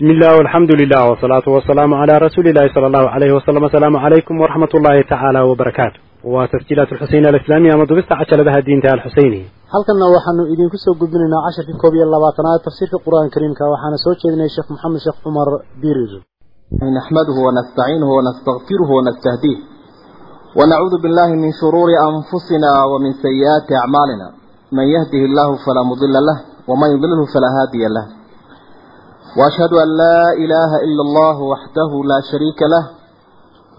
بسم الله والحمد لله والصلاة والسلام على رسول الله صلى الله عليه وسلم السلام عليكم ورحمة الله تعالى وبركاته وتسجيلات الحسين الإسلامية مضبست عشر بها الدين تعالى الحسيني halkanna waxaanu idinku soo gudbinaynaa casharkii koob iyo labaatanaad tafsiirka qur-aanka kariimka waxaana soo jeedinaya sheekh maxamed sheekh cumar birir نحمده ونستعينه ونستغفره ونستهديه ونعوذ بالله من شرور أنفسنا ومن سيئات أعمالنا من يهده الله فلا مضل له ومن يضلله فلا هادي له وأشهد أن لا إله إلا الله وحده لا شريك له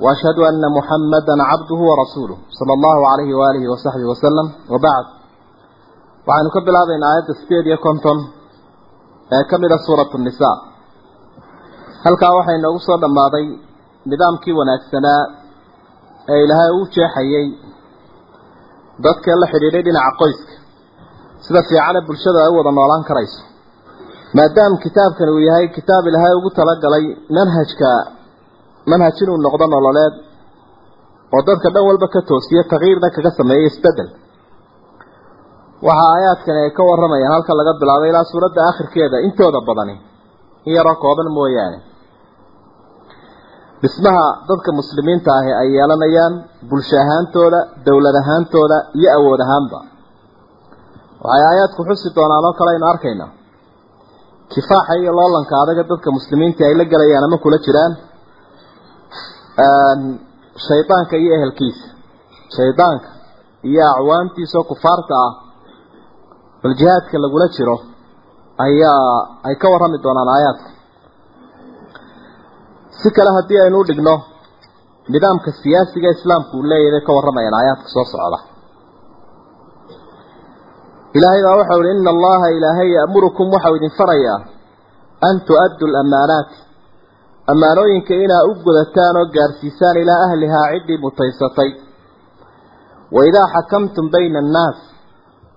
وأشهد أن محمدا عبده ورسوله صلى الله عليه وآله وصحبه وسلم وبعد وعن كبل هذه الآيات السبيد يكونتم كمل سورة النساء هل كاوحي نوصى لماضي نظام كي ونأكسنا أي لها أوجه حيي ضدك الله حريري لنا عقويسك سيدا في عالب بالشدة أوضا نولان كريسو maadaama kitaabkani uu yahay kitaab ilaahay ugu talagalay manhajka manhaj inuu noqdo nololeed oo dadka dhan walba ka toosiyo takyiirna kaga sameeyo isbeddel waxa aayaadkani ay ka warramayaan halka laga bilaabay ilaa suuradda akhirkeeda intooda badani in yaroo kooban mooyaane. Dhismaha dadka muslimiinta ahi ay yeelanayaan bulsho ahaantooda dowlad ahaantooda iyo awood ahaanba. Waxay aayaadku xusi doonaan oo kale aynu arkayna kifaaxa iyo loolanka adaga dadka muslimiinta ay la gelayaan ama kula jiraan shaydaanka iyo ehelkiisa. Shaydaanka iyo acwaantiisa oo kufaarta ah bal jihaadka lagula jiro ayaa ay ka warrami doonaan aayaadka. Si kale haddii aynu u dhigno nidaamka siyaasiga islaamku uu leeyahay bay ka warramayaan aayaadka soo socda ilaahay baa waxau ihi ina allaha ilaahay ya'murukum waxau idin farayaa. An tu-addu lamaanaati ammaanooyinka inaa u gudataan oo gaarsiisaan ilaa ahlihaa ciddii mutaysatay. Wa idaa xakamtum bayna annaas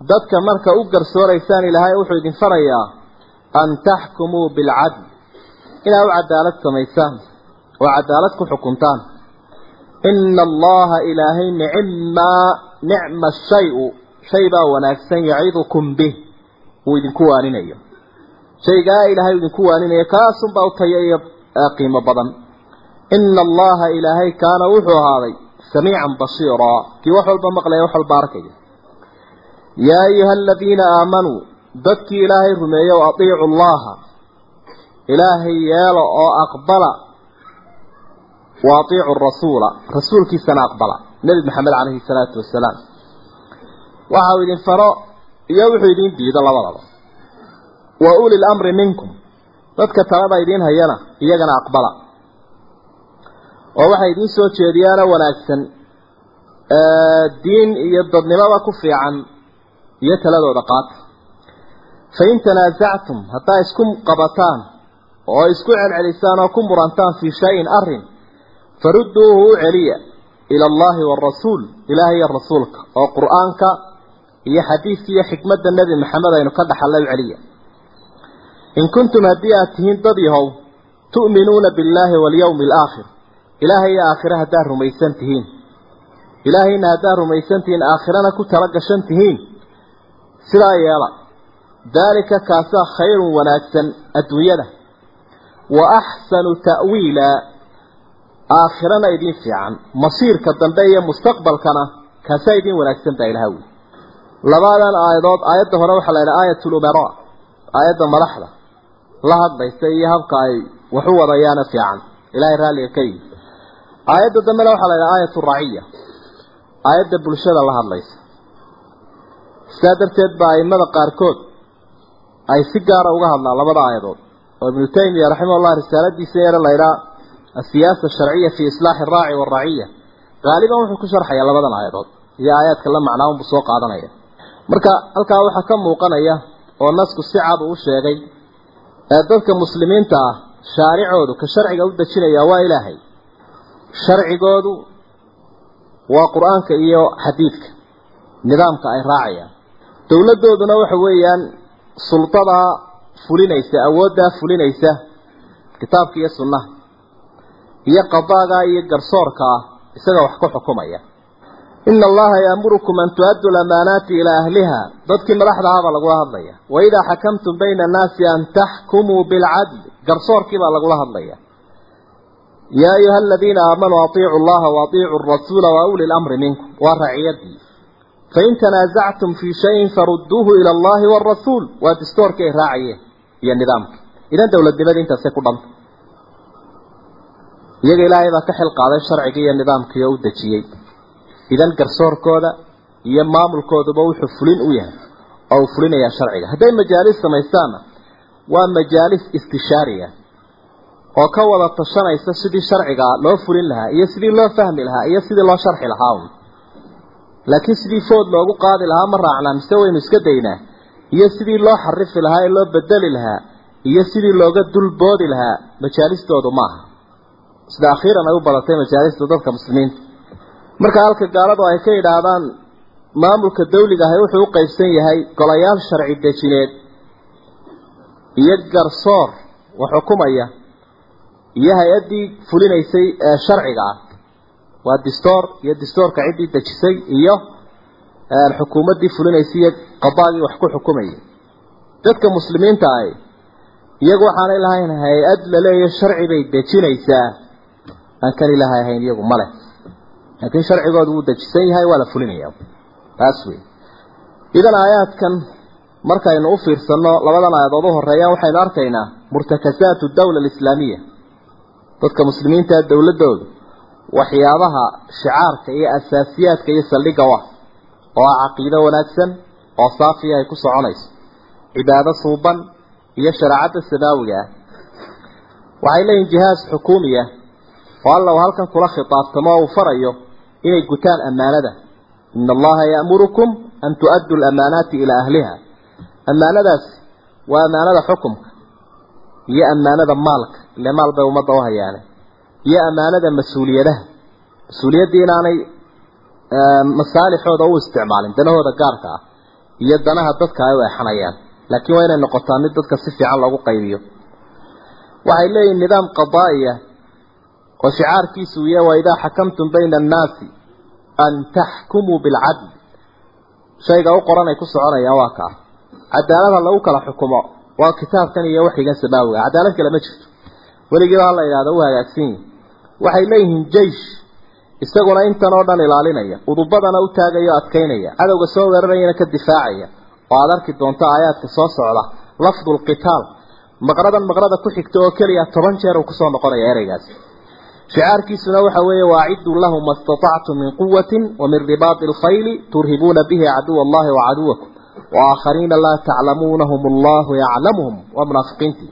dadka marka u garsooraysaan ilaahay wuxuu idin farayaa an taxkumuu bilcadl inaa u cadaalad samaysaan oo cadaalad ku xukuntaan. Ina allaha ilaahay nicimmaa nicma shayu shay baa wanaagsan yacidukum bih uu idinku waaninayo. Shaygaa ilaahay idinku waaninayo kaasunbaa u taya iyo qiimo badan. Ina allaha ilaahay kaana wuxuu ahaaday samiican basiiraa kii wax walba maqlaya wax walba arkaya. Yaa ayuha aladiina aamanuu dadkii ilaahay rumeeyo atiicu allaha ilaahay yeelo oo aqbala wa atiicu rasuula. Rasuulkiisana aqbala. Nebi maxamed calayhi salaatu wasalaam waxa uu idin faro iyo wuxuu idin diido labadaba. Wa uli lamri minkum. Dadka talada idiin hayana iyagana aqbala. Oo waxay idiin soo jeediyaana wanaagsan. Diin iyo dadnimada ku fiican iyo taladooda qaata fain tanaasactum haddaa isku qabataan oo isku celcelisaan oo ku murantaan fii shayin arrin farudduuhu u celiya ila allahi waarasuul ilaahay iyo rasuulka oo qur'aanka iyo xadiidka iyo xikmadda nebi maxamed aynu ka dhaxalla u celiya. In kuntum haddii aad tihiin dad yahow tu'minuuna billaahi walyawmi alaakhir ilaahay iyo aakhire haddaad rumaysan tihiin. Ilaahayna haddaad rumaysan tihiin aakhirana ku tala gashan tihiin. Sidaa yeela daalika kaasaa khayrun wanaagsan adduunyada. Wa axsanu ta'wiila aakhirana idiin fiican. Masiirka dambe iyo mustaqbalkana kaasaa idiin wanaagsan baa ilaha wuli labadan aayadood aayadda hore waxaa la yidhaha aayat lumaraa aayadda madaxda. La hadlaysa iyo habka ay wax u wadayaana fiican. Ilahay raalliga ka yihi aayadda dambena waxaa la yidhaha aayat raciya aayadda bulshada la hadlaysa sidaa darteed baa aimada qaarkood ay si gaara uga hadlaan labada aayadood. Oo ibnu taymiya raximahullah risaaladiisa yare la ydhaa asiyaasa asharciya fi islaaxi araaci waraciya qaaliban wuxuu ku sharxayaa labadan aayadood. Iyo aayaadka la macnaa unbuu soo qaadanaya marka halkaa waxaa ka muuqanaya oo nasku si cad uu sheegay ee dadka muslimiinta ah shaaricoodu ka sharciga u dejinaya waa ilaahay. Sharcigoodu waa qur'aanka iyo xadiidka nidaamka ay raacayaan. Dowladdooduna waxa weeyaan suldadaa fulinaysa awooddaa fulinaysa kitaabka iyo sunnaha iyo qadaagaa iyo garsoorka ah isaga wax ku xukumaya ina allaha yaamurukum an tu-addu lamaanaati ilaa ahliha dadkii madaxda ahaabaa lagula hadlaya waidaa xakamtum bayna annaasi an taxkumuu bilcadl garsoorkii baa lagula hadlaya yaa ayuha aladiina aamanuu atiicu llaha waatiicu rasuula wa uli minkum waa raciyadii fain tanaasactum fii shayin farudduuhu ila allahi waarasuul waa distoorkii ay raacayeen iyo nidaamkii idan dowladnimadii intaasay ku dhanta iyaga ilaahay baa ka xil qaaday iyo nidaamkii oo u dejiyey idan garsoorkooda iyo maamulkooduba wuxuu fulin u yahay oo uu fulinayaa sharciga. Hadday majaalis samaystaanna waa majaalis istishaariya oo ka wada tashanaysa sidii sharciga loo fulin lahaa iyo sidii loo fahmi lahaa iyo sidii loo sharxi lahaa un. Laakiin sidii food loogu qaadi lahaa ma raacnaa mise waynu iska daynaa? Iyo sidii loo xarifi lahaa ee loo bedeli lahaa? Iyo sidii looga dulboodi lahaa? Majaalistoodu maaha sida akhiiran ay u badatay majaalista dadka muslimiinta marka halka gaaladu ay ka yidhaahdaan maamulka dawliga ahi wuxuu u qaybsan yahay golayaal sharci dejineed iyo garsoor wax xukumaya iyo hay'addii fulinaysay ee sharciga ah. Waa distoor iyo distoorka ciddii dejisay iyo xukuumaddii fulinaysay iyo qadaagii wax ku xukumayay. Dadka muslimiinta ahi iyagu waxaanay lahayn hay'ad laleeya sharci bay dejinaysaa. Aan kan ilaahay ahayn iyagu male laakiin sharcigoodu wuu dejisan yahay waa la fulinaya taas wey idan aayaadkan markaynu u fiirsanno labadan aayadood u horeeyaan waxaynu arkaynaa murtakasaatu dawla alislaamiya dadka muslimiinta dowladoodu waxyaabaha shicaarka iyo asaasiyaadka iyo saldhigga u ah oo ah caqiido wanaagsan oo saafiya ay ku soconayso cibaado suuban iyo shareecadda samaawiga ah waxay leeyihiin jihaaz xukuumiya oo alla uu halkan kula khitaabtamo oo uu farayo inay gutaan ammaanada. Ina allaha ya'murukum an tu'addu lamaanaati ilaa ahliha. Ammaanadaasi waa ammaanada xukumka iyo ammaanada maalka. Ile maal bay ummadda u hayaane. Iyo ammaanada mas'uuliyadaha. Mas'uuliyaddii inaanay masaalixooda u isticmaalin danahooda gaarka ah iyo danaha dadka ay u exanayaan laakiin waa inay noqotaa mid dadka si fiican loogu qaybiyo. Waxay leeyihiin nidaam qadaa'iya oo shicaarkiisu ya wa idaa xakamtum bayna annaasi an taxkumuu bilcadl. Shayga u qoran ay ku soconayaan waa kaa cadaalada lagu kala xukumo waa kitaabkan iyo waxigan samaawiga cadaalad kale ma jirto. Weligiiba hala yidhahdo u hagaagsan yihiin waxay leeyihiin jeish isaguna intan oo dhan ilaalinaya udubadana u taagaya o adkaynaya cadowga soo weerarayana ka difaacaya. Oo aada arki doonto aayaadka soo socda. Lafdu lqitaal maqradan maqrada ku xigta oo keliya toban jeer uu ku soo noqonaya ereygaasi shicaarkiisuna waxa weeye waaciduu lahu ma istatactum min quwatin wa min ribaati alkhayli turhibuuna bihi caduwa allahi wa caduwakum. Waaaakhariina laa taclamuunahum allahu yaclamuhum waa munaafiqiintii.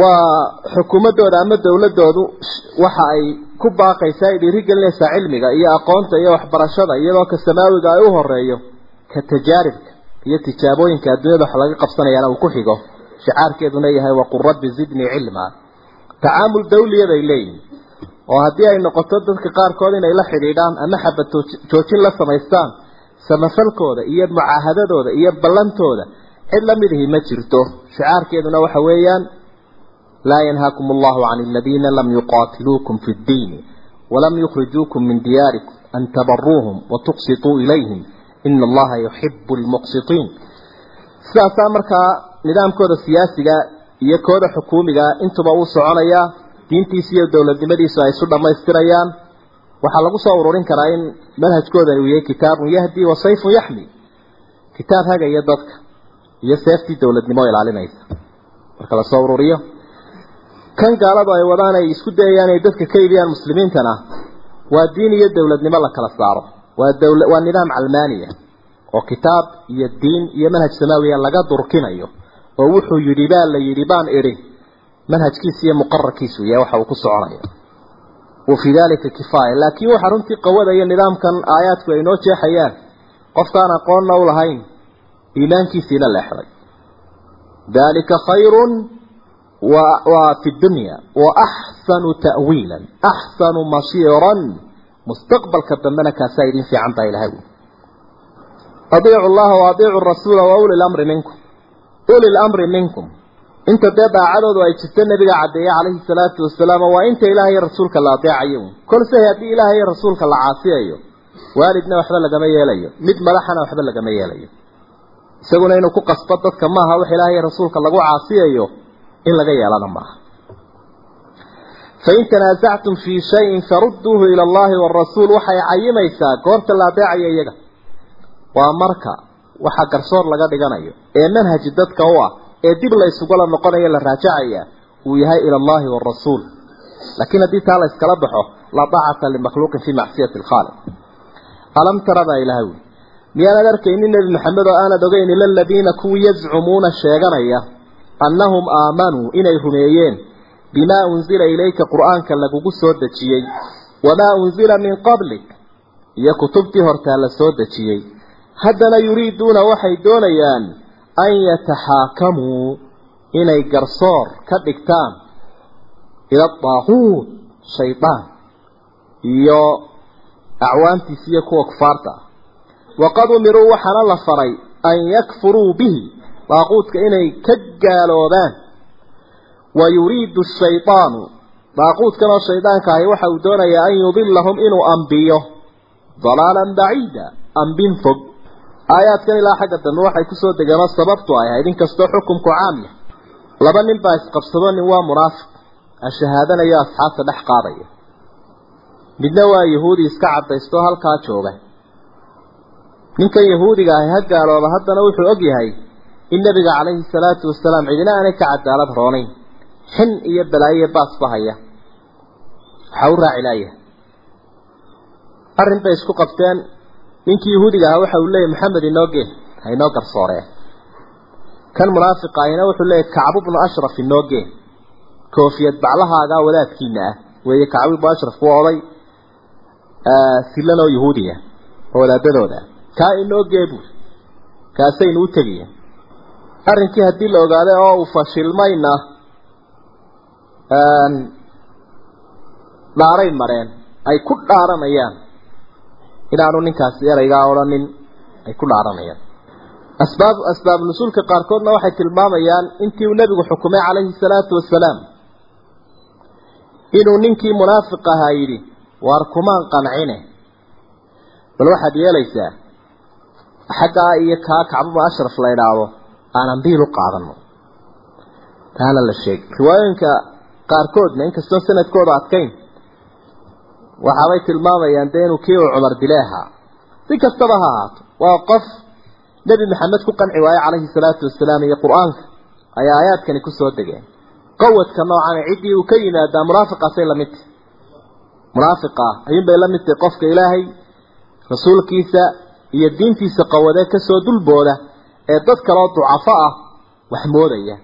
Waa xukuumadooda ama dowladoodu waxa ay ku baaqaysaa ay dhiirigelinaysaa cilmiga iyo aqoonta iyo waxbarashada iyadoo ka samaawiga ay u horeeyo ka tajaaribka iyo tijaabooyinka adduunyada wax laga qabsanayaana uu ku xigo. Shicaarkeeduna yahay waqul oo haddii ay noqoto dadka qaarkood inay la xidhiidhaan ama xabad joojin la samaystaan samafalkooda iyo mucaahadadooda iyo ballantooda cid la midahi ma jirto. Shicaarkeeduna waxa weeyaan laa yanhaakum allahu can aladiina lam yuqaatiluukum fi ddiini walam yukhrijuukum min diyaarikum an tabaruuhum watuqsituu ilayhim. Ina allaha yuxibu lmuqsitiin sidaasaa markaa nidaamkooda siyaasiga iyo kooda xukuumiga intuba uu soconayaa diintiisa iyo dowladnimadiisu ay isu dhammaystirayaan waxaa lagu soo ururin karaa in manhajkoodan uu yahay kitaabun yahdi wa sayfun yaxmi kitaab hagaya dadka iyo seeftii dowladnimo ilaalinaysa. Marka la soo ururiyo kan gaaladu ay wadaan ay isku dayayaan inay dadka ka ibiyaan muslimiintana waa diin iyo dowladnimo la kala saaro. Waa dowla waa nidaam calmaaniya oo kitaab iyo diin iyo manhaj samaawiya laga durkinayo oo wuxuu yidhi baa la yidhi baan idhi manhajkiisa iyo muqararkiisu yahay waxa uu ku soconaya. Wa fii daalika kifaaya laakiin waxa runtii qawada iyo nidaamkan aayaadku ay noo jeexayaan qofkaan aqoonna u lahayn iimaankiisiina leexday. Daalika khayrun waa fi dunya wa axsanu ta'wiilan axsanu mashiiran mustaqbalka dambena kaasaa idin fiican baa ilahay wy adiicu llaha wa rasuula wa uli lamri minkum uli lamri minkum inta dee daacadoodu ay jirta nabiga cadeeye calayhi salaatu wasalaam waa inta ilaah rasuulka la adeecayo kolse haddii ilaahay rasuulka la caasiyayo waalidna waxba lagama yeelayo. Mid madaxana waxba lagama yeelayo. Isaguna inuu ku qasbo dadka maaha wax ilaah rasuulka lagu caasiyayo? In laga yeelana maaha. Fain tanaasactum fii shayin faruduuhu ila allahi warasuul waxay cayimaysaa goorta la adeecayo iyaga. Waa marka waxa garsoor laga dhiganayo ee manhaji dadka u ah ee dib la isugala noqonayo la raajacaya uu yahay ila allahi waarasuul laakiin haddii taa la iskala baxo laa daacata limakhluuqin fii macsiyati alkhaaliq alam tara baa ilahay wi miyaanad arkaynin nebi maxamed oo aanad ogeyn ila aladiina kuwii yazcumuuna sheeganaya annahum aamanuu inay rumeeyeen bimaa unzila ilayka qur'aanka lagugu soo dejiyey wamaa unzila min qablik. Iyo kutubtii hortaa la soo dejiyey. Haddana yuriiduuna waxay doonayaan an yataxaakamuu inay garsoor ka dhigtaan ila daaquut shaydaan iyo acwaantiisa iyo kuwa kufaarta ah waqad umiruu waxaana la faray an yakfuruu bihi daaquudka inay ka gaaloobaan wa yuriidu shaydaanu daaquudkan shaydaanka ahi waxa uu doonayaa an yudilahum inuu ambiyo dalaalan baciida ambin fog aayaadkan ilaa xagga dambe waxay ku soo degeenoo sababtu ay ahayd inkastoo xukunku caam yahay. Laba nin baa isqabsado nin waa munaafiq ashahaadanaya asxaabta dhex qaadaya. Midna waa yahuudi iska caddaystoo halkaa jooga. Ninkan yahuudiga ahi ha gaalooba haddana wuxuu og yahay in nabiga calayhi salaatu wasalaam cidina aanay ka cadaalad roonayn. Xin iyo balaayo baasba haya. Waxaa u raaci laayahay arrin bay isku qabteen ninkii yahuudiga ahaa waxa uu leeyahy maxamed inoo gee ha inoo garsooree kan munaafiqa ahina wuxuu leeyahy kacbu bnu ashraf inoo gee. Koofiyad baclahaagaa wadaadkiina ah. Weeye kacbu ibnu ashraf waa oday silan oo yahuudiga oo wadaadadooda. Kaa inoo gee buuri kaasaynu u tegaya. Arrinkii haddii la ogaaday oo uu fashilmayna dhaaray mareen ay ku dhaaranayaan inaanu ninkaasi eraygaa odhanin ay ku dhaaranayaan. Asbaab asbaab nusuulka qaarkoodna waxay tilmaamayaan intii uu nebigu xukumay calayhi salaatu wasalaam inuu ninkii munaafiq ahaa yidhi waar kumaan qancine. Bal waxaad yeelaysaa xaggaa iyo kaa kacbaba ashraf la idhaahdo aanan biil u qaadano taana la sheegay riwaayooyinka qaarkoodna inkastoo sanadkooda adkayn waxaabay tilmaamayaan dee inuu kii uu cumar dile ahaa si kastaba ha ahaato waa qof nebi maxamed ku qanci waaye calayhi salaatu wasalaam iyo qur'aanka ayaa aayaadkani ku soo degeen. Qawadka noocan ciddii uu ka yimaadaa munaafiqaasay la mid tahy munaafiqa ayuunbay la mid tahay qofka ilaahay rasuulkiisa iyo diintiisa qawadee ka soo dulbooda ee dad kaloo ducafo ah wax moodaya.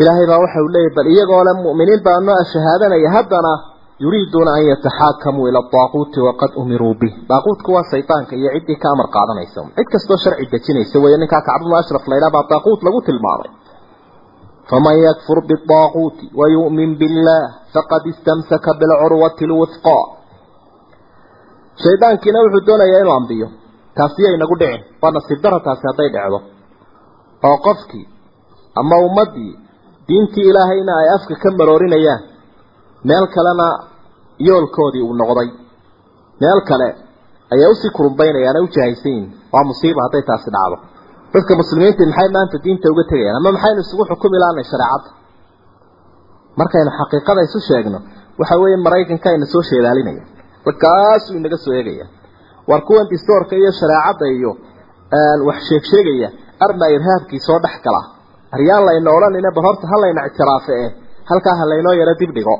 Ilaahay baa waxa uu leeyahy bal iyagoo le mu'miniin baa noo shahaadanaya haddana yuriiduuna an yataxaakamuu ila daaquuti waqad umiruu bih. Daaquutku waa shaydaanka iyo ciddii ka amar qaadanaysa. Cid kastoo sharci dejinaysa weeye ninkaa kacbunu ashraf laydhaa baa daaquut lagu tilmaamay. Faman yakfur biaaquuti wayu'min billah faqad istamsaka bilcurwati lwifqa shaydaankiina wuxuu doonayaa inuu ambiyo. Taasi yay nagu dhicin. Waa nasiib dara taasi hadday dhacdo oo qofkii ama ummaddii diintii ilaahayna ay afka ka maroorinayaan meel kalena yoolkoodii uu noqday. Meel kale ayay u sii kurumbaynayaan ay u jahaysan yihiin waa musiiba hadday taasi dhacdo. Dadka muslimiinta maxay maanta diinta uga tegayaan ama maxaynu isugu xukumi lahanay shareecadda markaynu xaqiiqada isu sheegno waxa weeye maraykanka ayna soo sheedaalinaya markaasuu inaga soo eegaya. War kuwan distoorka iyo shareecadda iyo wax sheeg sheegaya arma irhaabkii soo dhex gala. Aryaan layna odhanina bal horta ha layna ictiraafe eh halkaa ha laynoo yaro dib dhigo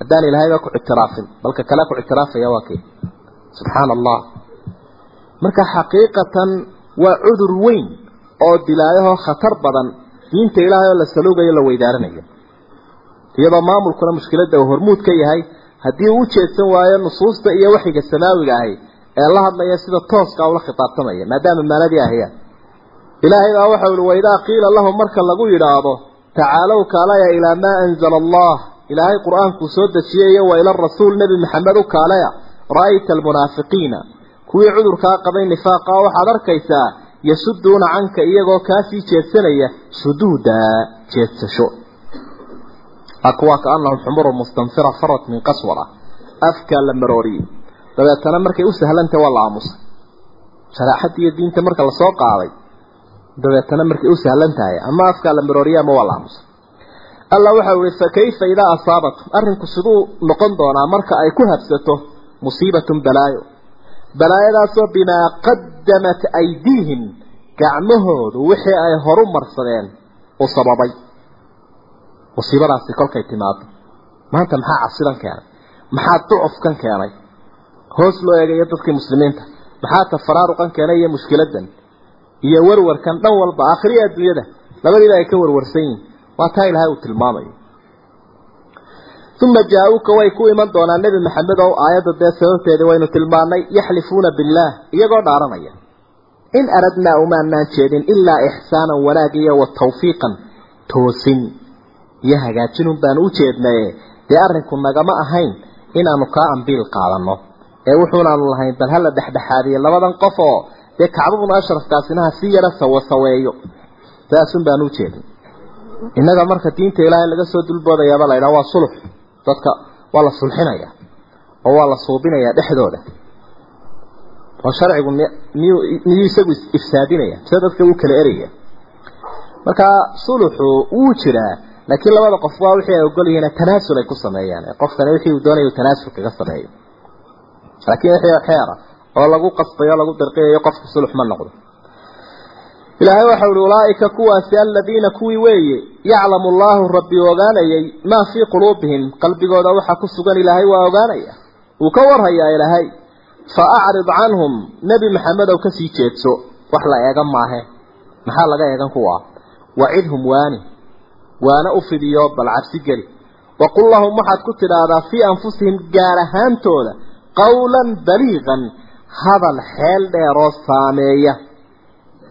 haddaan ilaahayba ku ictiraafin balka kale ku ictiraafaya waa kii subxaana allah marka xaqiiqatan waa cudur weyn oo dilaayahoo khatar badan diinta ilaahay oo la saluugayo la weydaaranayo. Iyadoo maamulkuna mushkiladda uu hormuud ka yahay haddii uu ujeedsan waayo nusuusta iyo waxiga samaawiga ahi ee la hadlaya sida tooska ula khitaabtamaya maadaama maanadii ahayaan ilaahay baa waxau ihi waidaa qiila lahum marka lagu yidhaahdo tacaalow kaalaya ilaa maa anzala allah ilaahay qur'aankuu soo dejiyayo wa ila rasuul nebi maxamed u kaalaya. Ra'ayta almunaafiqiina. Kuwii cudurkaa qabay nifaaqa waxaad arkaysaa yasuduuna canka iyagoo kaasii jeedsanaya suduuda jeedsasho. Kuwaa kaanahum xumuru mustanfira farat min qaswara. Afkaa la marooriyey dabeetana markay u sahlantah waa la aamusay sharaexadda iyo diinta marka la soo qaaday dabeetana markay u sahlan tahay ama afkaa la marooriyey ama waa la aamusay alla waxa uu fa kayfa idaa asaabatum arrinku siduu noqon doonaa marka ay ku habsato musiibatun balaayo. Balaayadaasoo bimaa qadamat aydiihim gacmahoodu wixii ay horu marsadeen u sababay. Musiibadaasi kolkay timaado. Maanta maxaa cabsidan keenay? Maxaa ducufkan keenay? Hoos loo eegayo dadkii muslimiinta. Maxaa tafaraaruqan keenay iyo mushkiladan? Iyo warwarkan dhan walba aakhiriya adduunyada labadiiba ay ka warwarsan yihiin waa taa ilaahay uu tilmaamayo uma jaa-uuka way ku iman doonaan nebi maxamed ow aayadda dee sababteedii waynu tilmaanay yaxlifuuna billaah iyagoo dhaaranaya. In aradnaa umaanaan jeedin ilaa ixsaanan wanaag iyo wa tawfiiqan toosin. Iyo hagaajinun baanu u jeednaye dee arrinku nagama ahayn inaanu kaa ambiil qaadanno. Ee wuxuunaanu lahayn bal hala dhexdhexaadiye labadan qof oo dee kacbabun ashrafkaasinaha si yara sawasaweeyo. Saasun baanu u jeedin innaga marka diinta ilaahay laga soo dulboodayaaba la ydhaha waa sulux. Dadka waa la sulxinaya oo waa la suubinaya dhexdooda. Oo sharcigu miyuu miyuu isagu ifsaadinaya mise dadka uu kala eraya. Marka suluxu wuu jiraa laakiin labada qof waa wixii ay ogol yihiin tanaasul ay ku sameeyaan. Qofkani wixii uu doonayo tanaasul kaga sameeyo. Laakiin wixii xeera oo lagu qasbayo lagu dirqiyayo qofka sulux ma noqdo ilaahay waxa uhi ulaaika kuwaasi aladiina kuwii weeye yaclamu allahu rabbi ogaanayay maa fii quluubihim qalbigooda waxa ku sugan ilaahay waa ogaanaya. Uu ka warhayaa ilaahay fa acrid canhum nebi maxamedow ka sii jeedso wax la eegan maahe. Maxaa laga eegan kuwa? Wacidhum waani waana u fidiyo bal cabsi geli waqul lahum waxaad ku tidhaahdaa fii anfusihim gaar ahaantooda qawlan baliiqan hadal xeel dheeroo saameeya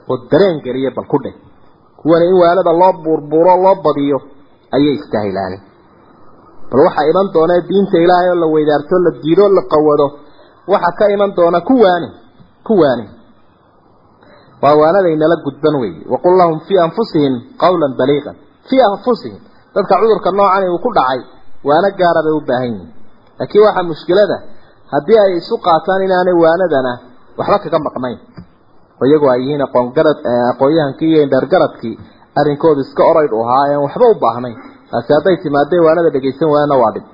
oo dareen geliya bal ku dheh. Kuwana in waanada loo buurbuuro loo badiyo ayay istahilaani bal waxaa iman doona diinta ilaahay oo la weydaarto la diido la qawado waxa ka iman doona kuwaani kuwaani waa waanadaynala gudban weeye. Waqul lahum fii anfusihim qawlan baliiqan fii anfusihim dadka cudurka noocani uu ku dhacay waana gaara bay u baahan yihiin laakiin waxaa mushkilada haddii ay isu qaataan inaanay waanadana waxba kaga maqnayn oo iyagu ay yihiin aqoongarad aqoonyahankii iyo indheergaradkii arrinkoodu iska orayd u ahaa een waxba u baahnayn taasi hadday timaadee waanada dhegaysan waana waa dhib.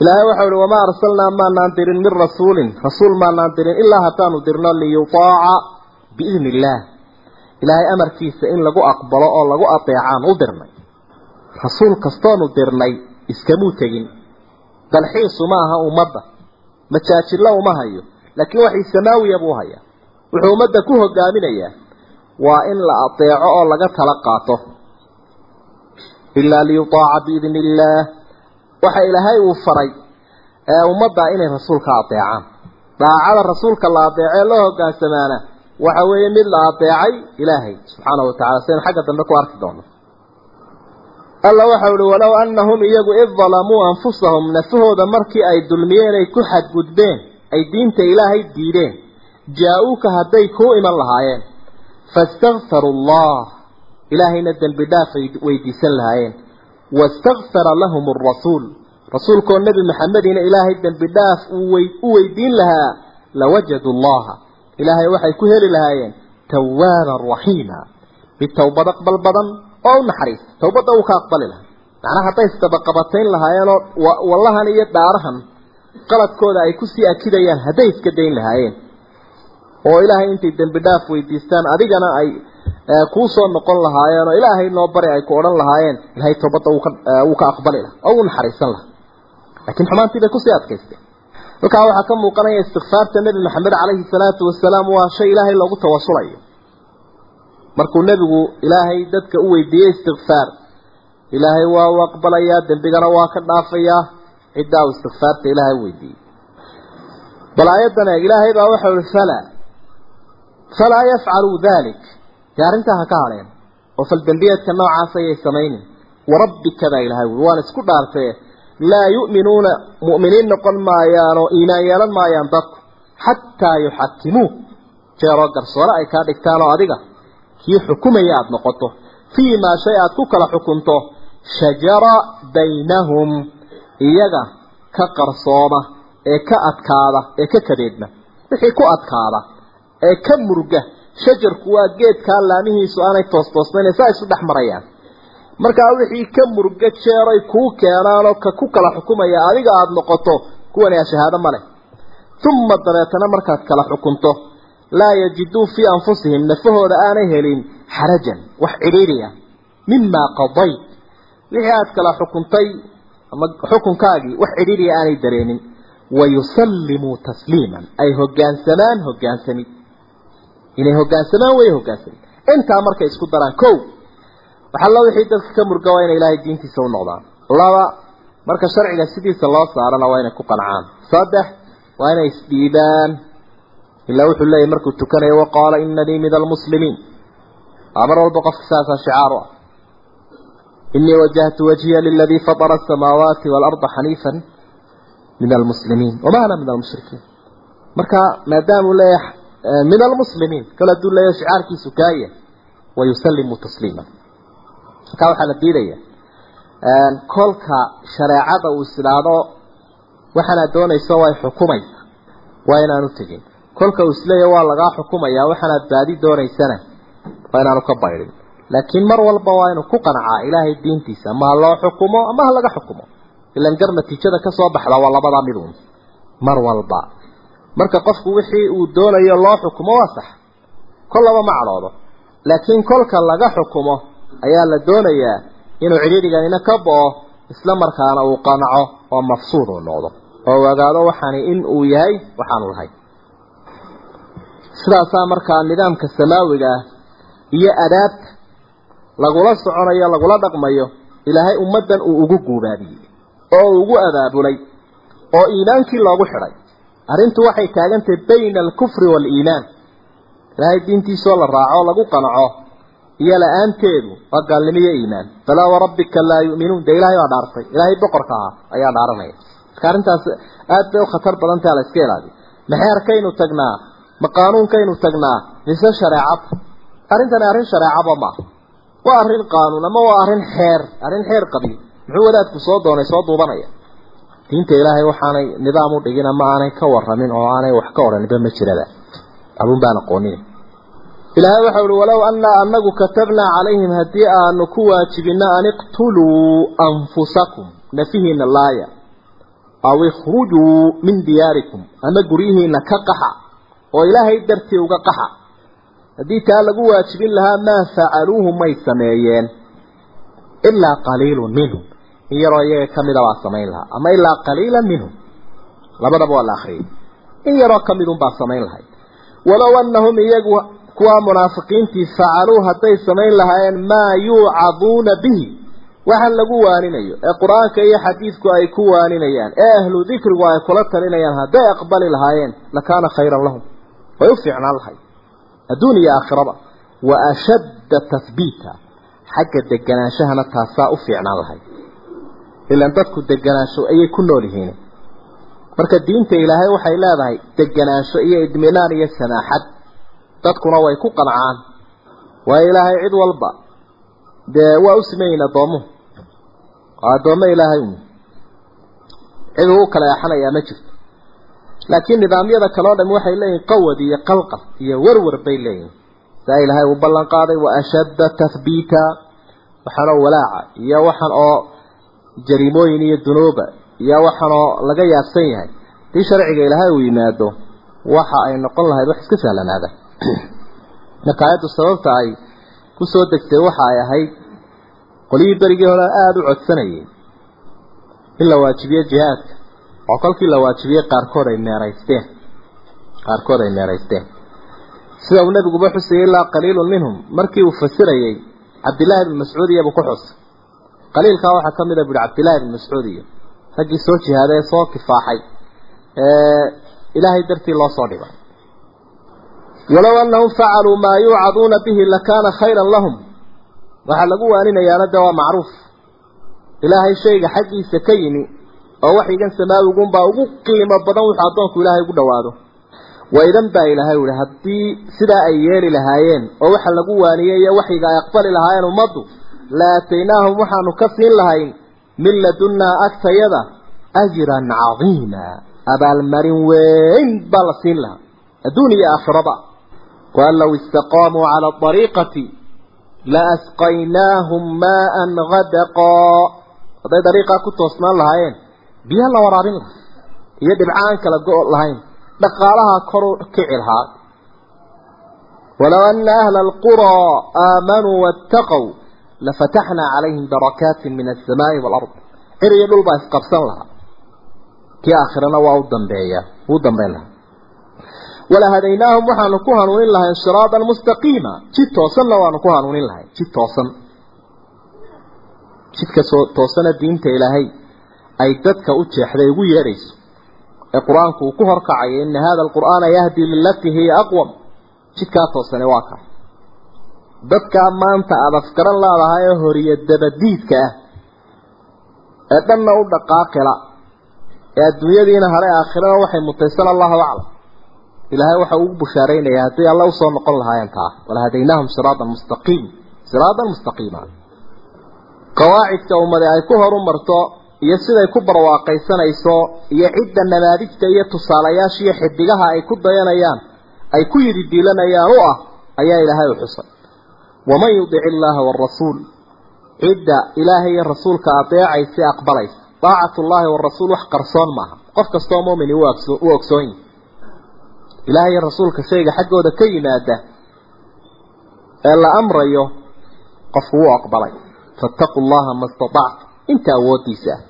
Ilaahay waxa uhi wamaa arsalnaa maanaan dirin min rasuulin. Rasuul maanaan dirin ilaa haddaanu dirno liyutaaca biidni illaah ilaahay amarkiisa in lagu aqbalo oo lagu adeecaan u dirnay. Rasuul kastoonu dirnay iskamuu tegin. Dalxiisu ma aha ummadda. Majaajillo uma hayo. Laakiin waxay samaawiya buu hayaa wuxuu ummadda ku hogaaminayaa waa in la adeeco oo laga tala qaato. Ilaa liyutaaca biidni illaah waxa ilaahay uu faray ee ummadda inay rasuulka adeecaan daacada rasuulka la adeecee loo hogaansamaana waxa weeye mid la adeecay ilaahay subxaana wa tacala sidaynu xagga dambe ku arki doono. Alla waxa uhi walow annahum iyagu id dalamuu anfusahum nafahooda markii ay dulmiyeen ay ku xadgudbeen ay diinta ilaahay diideen jaa-uuka hadday kuu iman lahaayeen faistakfaru allah ilaahayna dembi dhaaf ay weydiisan lahaayeen wastakfara lahum arasuul rasuulkoo nebi maxamedina ilaahay dembi dhaaf u weydiin lahaa lawajadu allaha ilaahay waxay ku heli lahaayeen tawaaban raxiima mid towbad aqbal badan oo u naxariis towbadda uu ka aqbali lahaa macnaha hadday isdabaqabatayn lahaayeenoo wallahan iyo dhaarahan qaladkooda ay ku sii akidayaan hadday iska dayn lahaayeen oo ilaahay intay dembi dhaaf weydiistaan adigana ay kuu soo noqon lahaayeen oo ilaahay noo bari ay ku odhan lahaayeen ilaahay toobadda wuu ka aqbali laha oo uu naxariisan laha laakiin xumaantii bay ku sii adkaysteen halkaa waxaa ka muuqanaya istikfaarta nebi maxamed calayhi salaatu wasalaam waa shay ilaahay loogu tawasulayo. Markuu nebigu ilaahay dadka u weydiiyey istikfaar ilaahay waa u aqbalayaa dembigana waa ka dhaafayaa ciddaa uu istikfaarta ilaahay u weydiiyey. Bal aayadan eeg ilaahay baa waxau ihi falaa falaa yafcaluu dalik dee arrintaa ha ka hadheen oo faldembiyeedka noocaas ayay samaynin warabbika baa ilahay ui waan isku dhaartee laa yu'minuuna mu'miniin noqon maayaan oo iimaan yeelan maayaan dadku xataa yuxakimuuk jeeroo garsoore ay kaa dhigtaan oo adiga kii xukumaya aada noqoto fii maa shay aad ku kala xukunto shajara baynahum iyaga ka qarsooma ee ka adkaada ee ka kadeedma wixii ku adkaada ee ka murga shajarku waa geedkaa laamihiisu aanay toostoosnayn saa isu dhex marayaan. Markaa wixii ka murga jeeray kuu keenaanoo ka ku kala xukumaya adiga aada noqoto kuwani a shahaado ma leh. Uma dabeetana markaad kala xukunto laa yajiduu fii anfusihim nafahooda aanay helin xarajan wax cidhiiriya mimaa qadayt. Wixii aad kala xukuntay ama xukunkaagii wax cidhiiriya aanay dareemin. Wayusallimuu tasliiman ay hogaansamaan hogaansamid inay hogaansamaan way hogaansamid intaa markay isku daraan kow waxalla wixii dadka ka murga waa inay ilaahay diintiisa u laba marka sharciga sidiisa loo saarana waa inay ku qancaan. Saddex waa inay isdhiibaan ilaa wuxuu leeyahy markuu tukanayo waqaala inanii min almuslimiin mar walba qofka saasaa shicaaru ah. Inii wajahtu wajhiya liladii fatara asamaawaati waalarda xaniifan min almuslimiin wama ana min almushrikiin marka maadaamuu leeyahay min almuslimiin kale haduu leeyahay shicaarkiisu kaaya wayusallimu tasliima. Markaa waxaa la diidaya kolka shareecada uu isidhaahdo waxaanaad doonayso way xukumaysa waa inaanu tegin. Kolka uu isleeyahy waa lagaa xukumayaa waxaanaad baadi doonaysana waa inaanu ka baydhin. Laakiin mar walba waa inuu ku qancaa ilaahay diintiisa ama ha loo xukumo ama ha laga xukumo. Ilan gar natiijada ka soo baxda waa labadaa mid uun mar walba marka qofku wixii uu doonayo loo xukumo waa sax. Kol laba ma cadhoodo laakiin kolka laga xukumo ayaa la doonayaa inuu cidhiidhiganina ka bo-o isla markaana uu qanaco oo mafsuud uu noqdo. Oo ogaado waxaani in uu yahay waxaanu lahay. Sidaasaa markaa nidaamka samaawiga ah iyo adaabta lagula soconayo lagula dhaqmayo ilaahay ummaddan uu ugu guubaabiyey oo ugu abaabulay oo iimaankii loogu xidhay arrintu waxay taagantahay bayna alkufri waaliimaan ilaahay diintiisoo la raaco lagu qanaco iyo la'aanteedu waa gaalnimo iyo iimaan balaa warabbika laa yu'minuun. Dee ilaahay baa dhaartay. Ilaahay boqorka ah ayaa dhaaranaya. Marka arrintaas aad bay u khatar badantaha la iska ilaaliyo. Maxeerkaynu tagnaa? Ma qaanuunkaynu tagnaa? Mise shareecada arrintani arrin shareecaba maaha waa arrin qaanuun ama waa arrin xeer. Arrin xeer qabiil muxuu wadaadku soo doonay soo duubanaya diinta ilaahay waxaanay nidaam u dhigin ama aanay ka waramin oo aanay wax ka odhaninba ma jirada abun baan aqoonin. Ilaahay waxa uhi walow annaa anagu katabnaa calayhim haddii aanu ku waajibino an iqtuluu anfusakum nafihiina laaya aw ikhrujuu min diyaarikum ama guryihiina ka qaxa oo ilaahay dartii uga qaxa. Haddii taa lagu waajibin lahaa maa facaluuhu may sameeyeen ilaa qaliilun minhum in yaroo iyaga kamida baa samayn lahaa. Ama ilaa qaliila minhum. Labadaba waa la akriyay in yaroo kamidun baa samayn lahay walow annahum iyagu kuwaa munaafiqiintii facaluu hadday samayn lahaayeen maa yuucaduuna bihi. Waxaan lagu waaninayo. Ee qur'aanka iyo xadiidku ay ku waaninayaan. Ee ahlu dikrigu ay kula talinayaan hadday aqbali lahaayeen lakaana khayran lahum. Way u fiicnaan lahay adduun iyo aakhiraba. Wa ashadda tahbiita xagga deganaanshahana taasaa u fiicnaan lahay ilaan dadku deganaansho ayay ku nool yihiin. Marka diinta ilaahay waxay leedahay deganaansho iyo idminaan iyo samaaxad dadkuna way ku qancaan waayo ilaahay cid walba. Dee waa u simayiin addoomuhu waa addoommo ilaahay un cid uu kala eexanayaa ma jirto. Laakiin nidaamyada kale o dham waxay leeyihiin qawad iyo qalqal iyo warwar bay leeyihiin saa ilaahay uu ballan qaaday wa ashadda tahbiita waxaan oo walaaca iyo waxaan oo jariimooyin iyo dunuuba iyo waxaan oo laga yaabsan yahay dii sharciga ilaahay uu yimaado waxa ay noqon lahayd wax iska sahlanaada. Marka aayaddu sababta ay ku soo degtay waxa ay ahayd qolihii berigii hore aada u codsanayay in la waajibiyo jihaadka oo kolkii la waajibiyey qaarkood ay meeraysteen qaarkood ay meeraysteen sida uu nabiguba xusayay ilaa qaliilun minhum. Markii uu fasirayey cabdillaahi ibn mascuud iyabu ku xus qaliilkaa waxaa ka mid a buhi cabdillahi ibn mascuud iyo raggii soo jihaaday ee soo kifaaxay ee ilaahay dartii loo soo dhibay. Walow annahum facaluu maa yuucaduuna bihi lakaana khayran lahum. Waxaa lagu waaninayaana de waa macruuf. Ilaahay shayga xaggiisa ka yimi oo waxyigan samaawigunbaa ugu qiimo badan wuxuu addoonku ilaahay ugu dhawaado waidan baa ilaahay uhi haddii sidaa ay yeeli lahaayeen oo waxa lagu waaniyey iyo waxyiga ay aqbali lahaayeen ummaddu la aataynaahum waxaanu ka siin lahayn min ladunnaa agtayada ajran cadiima. Abaalmarin weyn baa la siin lahaa. Adduun iyo aakhiraba. Waan low istaqaamuu cala ariiqati laasqaynaahum maaan gadaqaa hadday dariiqaa ku toosnaan lahaayeen biyaha la waraabin lahaa iyo dhibca aan kala go' lahayn dhaqaalaha koru kici lahaa. Walow ana ahla alquraa aamanuu waataqow lafataxnaa calayhim barakaatin min alsamaa'i waalard cir iyo dhul baa isqabsan lahaa kii aakhirana waa u dambeeya wuu dambeyn lahaa walahadaynaahum waxaanu ku hanuunin lahayn siraatan mustaqiima jid toosanna waanu ku hanuunin lahayn jid toosan jidka soo toosana diinta ilaahay ay dadka u jeexday ugu yeedhayso ee qur'aanku uu ku horkacayo ina hada dadkaa maanta aada afgaran laadahay ee horiya dabadiidka ah ee dhanna u dhaqaaqila ee adduunyadiina hare aakhirana waxay mutaysan allahu aclam. Ilaahay waxa ugu bushaaraynaya haddii alla u soo noqon lahaayeen taa walahadaynaahum siraatan mustaqiim. Siraatan mustaqiima. Qawaacidka ummadi ay ku horu marto iyo siday ku barwaaqaysanayso iyo cidda namaadijta iyo tusaalayaasha iyo xidigaha ay ku dayanayaan ay ku yidi diilanayaan u ah ayaa ilaahay u xusay waman yudic illaaha waarasuul cidda ilaahay iyo rasuulka adeecaysa aqbalaysa. Daacatullaahi waarasuul wax qarsoon maaha. Qof kastoo muumini u ogsoon yahi ilaahay iyo rasuulka shayga xaggooda ka yimaada ee la amrayo qofku wuu aqbalay. Fattaquu llaha ma istatactu inta awoodiisa ah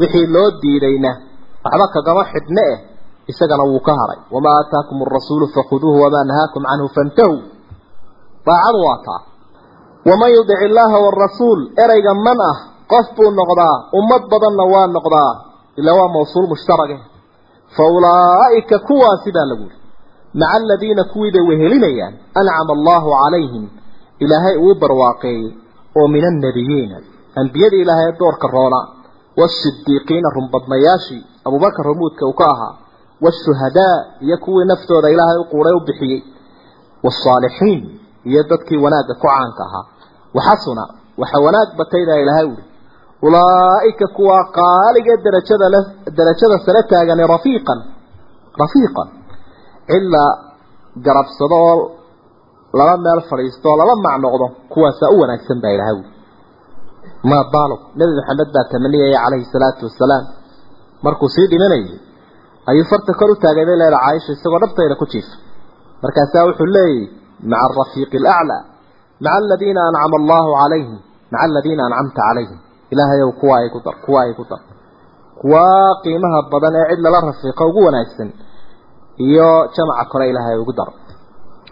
wixii loo diidayna waxba kagama xidhne eh isagana wuu ka haray. Wamaa aataakum arasuulu fakhuduuhu wamaa nahaakum canhu fantahuu daacadu waa taa waman yudic illaaha waarasuul ereyga man ah qof buu noqdaa ummad badanna waa noqdaa ilaa waa mawsuul mushtarage fa ulaa'ika kuwaasi baa lagu yidhi. Maca aladiina kuwii bay wehelinayaan ancama allahu calayhim ilaahay uu barwaaqeeyey oo min annabiyiina ambiyadii ilaahay doorka roona waasidiiqiina runbadnayaashii abubakar rumuudka uu ka ahaa waashuhadaa iyo kuwii naftooda ilaahay u quuray u bixiyey wasaalixiin iyo dadkii wanaagga ku caanka ahaa. Waxasuna waxa wanaag bataydaa ilaahay uhi ulaa'ika kuwaa qaaliga darajada le darajada sare taagani rafiiqan rafiiqan. Cilaa garabsado oo laba meel fadhiisto oo laba mac noqdo kuwaasaa u wanaagsan baa ilahay uhi maa baalog nebi maxamed baa tamaniyaya calayhi salaatu wasalaam markuu sii dhimanayay ayuu farta kor u taagay bay leedaha caaisha isagoo dhabtayda ku jiifa. Markaasaa wuxuu leeyahy allahu calayhim maca aladiina ancamta calayhim ilaahayow kuwa ay ku dar kuwa ay ku dar kuwaa qiimaha badan ee cid lala rafiiqo ugu wanaagsan iyo jamaca kore ilaahay ugu dar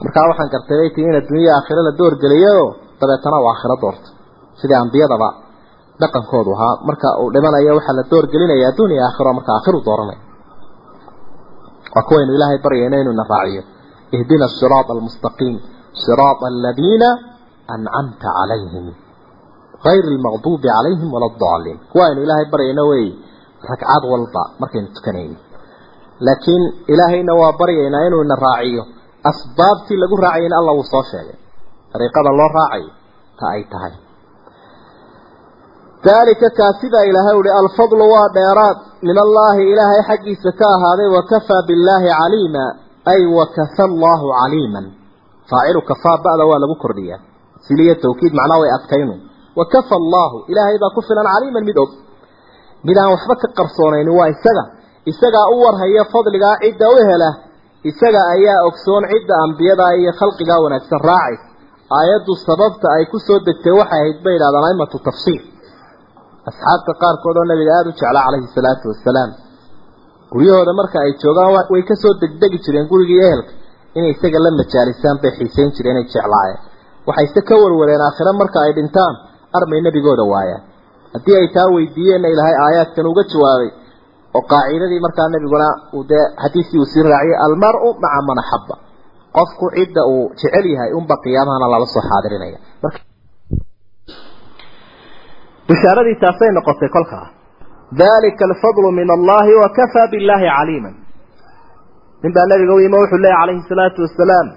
markaa waxaan gartay in adduunya aakhiro la doorgeliyo dabeetana uu aakhiro doorto sidii ambiyadaba dhaqankoodu ahaa marka uu dhimanayo waxaa la doorgelinaya adduunya aakhiro marka aakhiru dooranay waa ilaahay baryayna inuu na raaciyo ihdina asiraata almustaqiim siraata aladiina ancamta calayhim غير المغضوب عليهم ولا الضالين وين إلهي برينا وي ركعات والبا مركين تكنين لكن إلهينا وبرينا إنه نراعيه أسباب تي لقو راعينا الله وصوشي طريقة الله راعي تأي تهي ذلك كاسدا إلهي الفضل وديرات من الله إلهي حقي سكاه هذا وكفى بالله عليما ay wakafa allaahu caliiman faacilu kafaa ba'da waa lagu kordhiyaa siliya tawkiid macnaa way adkaynu wakafa allaahu ilaahay baa ku filan caliiman mid og mid aan waxba ka qarsoonayni waa isaga isagaa u warhaya fadligaa cidda u hela isaga ayaa ogsoon cidda ambiyadaa iyo khalqigaa wanaagsan raacis aayaddu sababta ay ku soo degtay waxay ahayd bay idhahdaan aimatu tafsiir asxaabta qaarkood oo nabiga aada u jeclaa calayhi salaatu wassalaam guryahooda marka ay joogaan way ka soo degdegi jireen gurigii ehelka inay isaga la majaalisaan bay xiisayn jireen inay jeclaayeen. Waxayse ka warwareen aakhire marka ay dhintaan armay nebigooda waayaan. Haddii ay taa weydiiyeenna ilaahay aayaadkan uga jawaabay oo qaacidadii markaa nebiguna uu dee xadiiskii uu sii raaciyay almar-u maca man axaba qofku cidda uu jecel yahay unba qiyaamahana lala soo xaadirinaya. Bishaaradii taasay noqotay kolkaa dalika alfadlu min allahi wakafaa billahi caliima nin baa nabiga u yimi wuxuu leeyahy calayhi salaatu wasalaam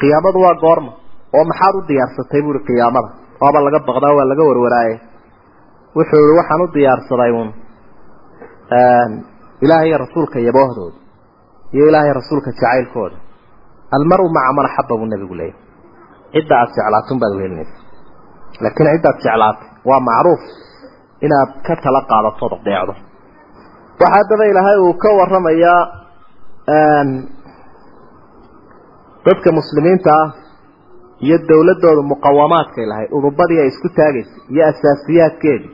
qiyaamadu waa goorma oo maxaad u diyaarsatay buuri qiyaamada waaba laga baqdaa waa laga warwaraaye wuxuu ihi waxaan u diyaarsaday uun ilaahay rasuulka yaboohdooda iyo ilaahay rasuulka jacaylkooda almaru maca man axaba buu nabigu leeyahy cidda aada inaad ka tala qaadato deecdo waxaa haddaba ilaahay uu ka waramayaa dadka muslimiinta ah iyo dawladooda muqawamaadkay lahayd udubadii ay isku taagaysay iyo asaasiyaadkeedii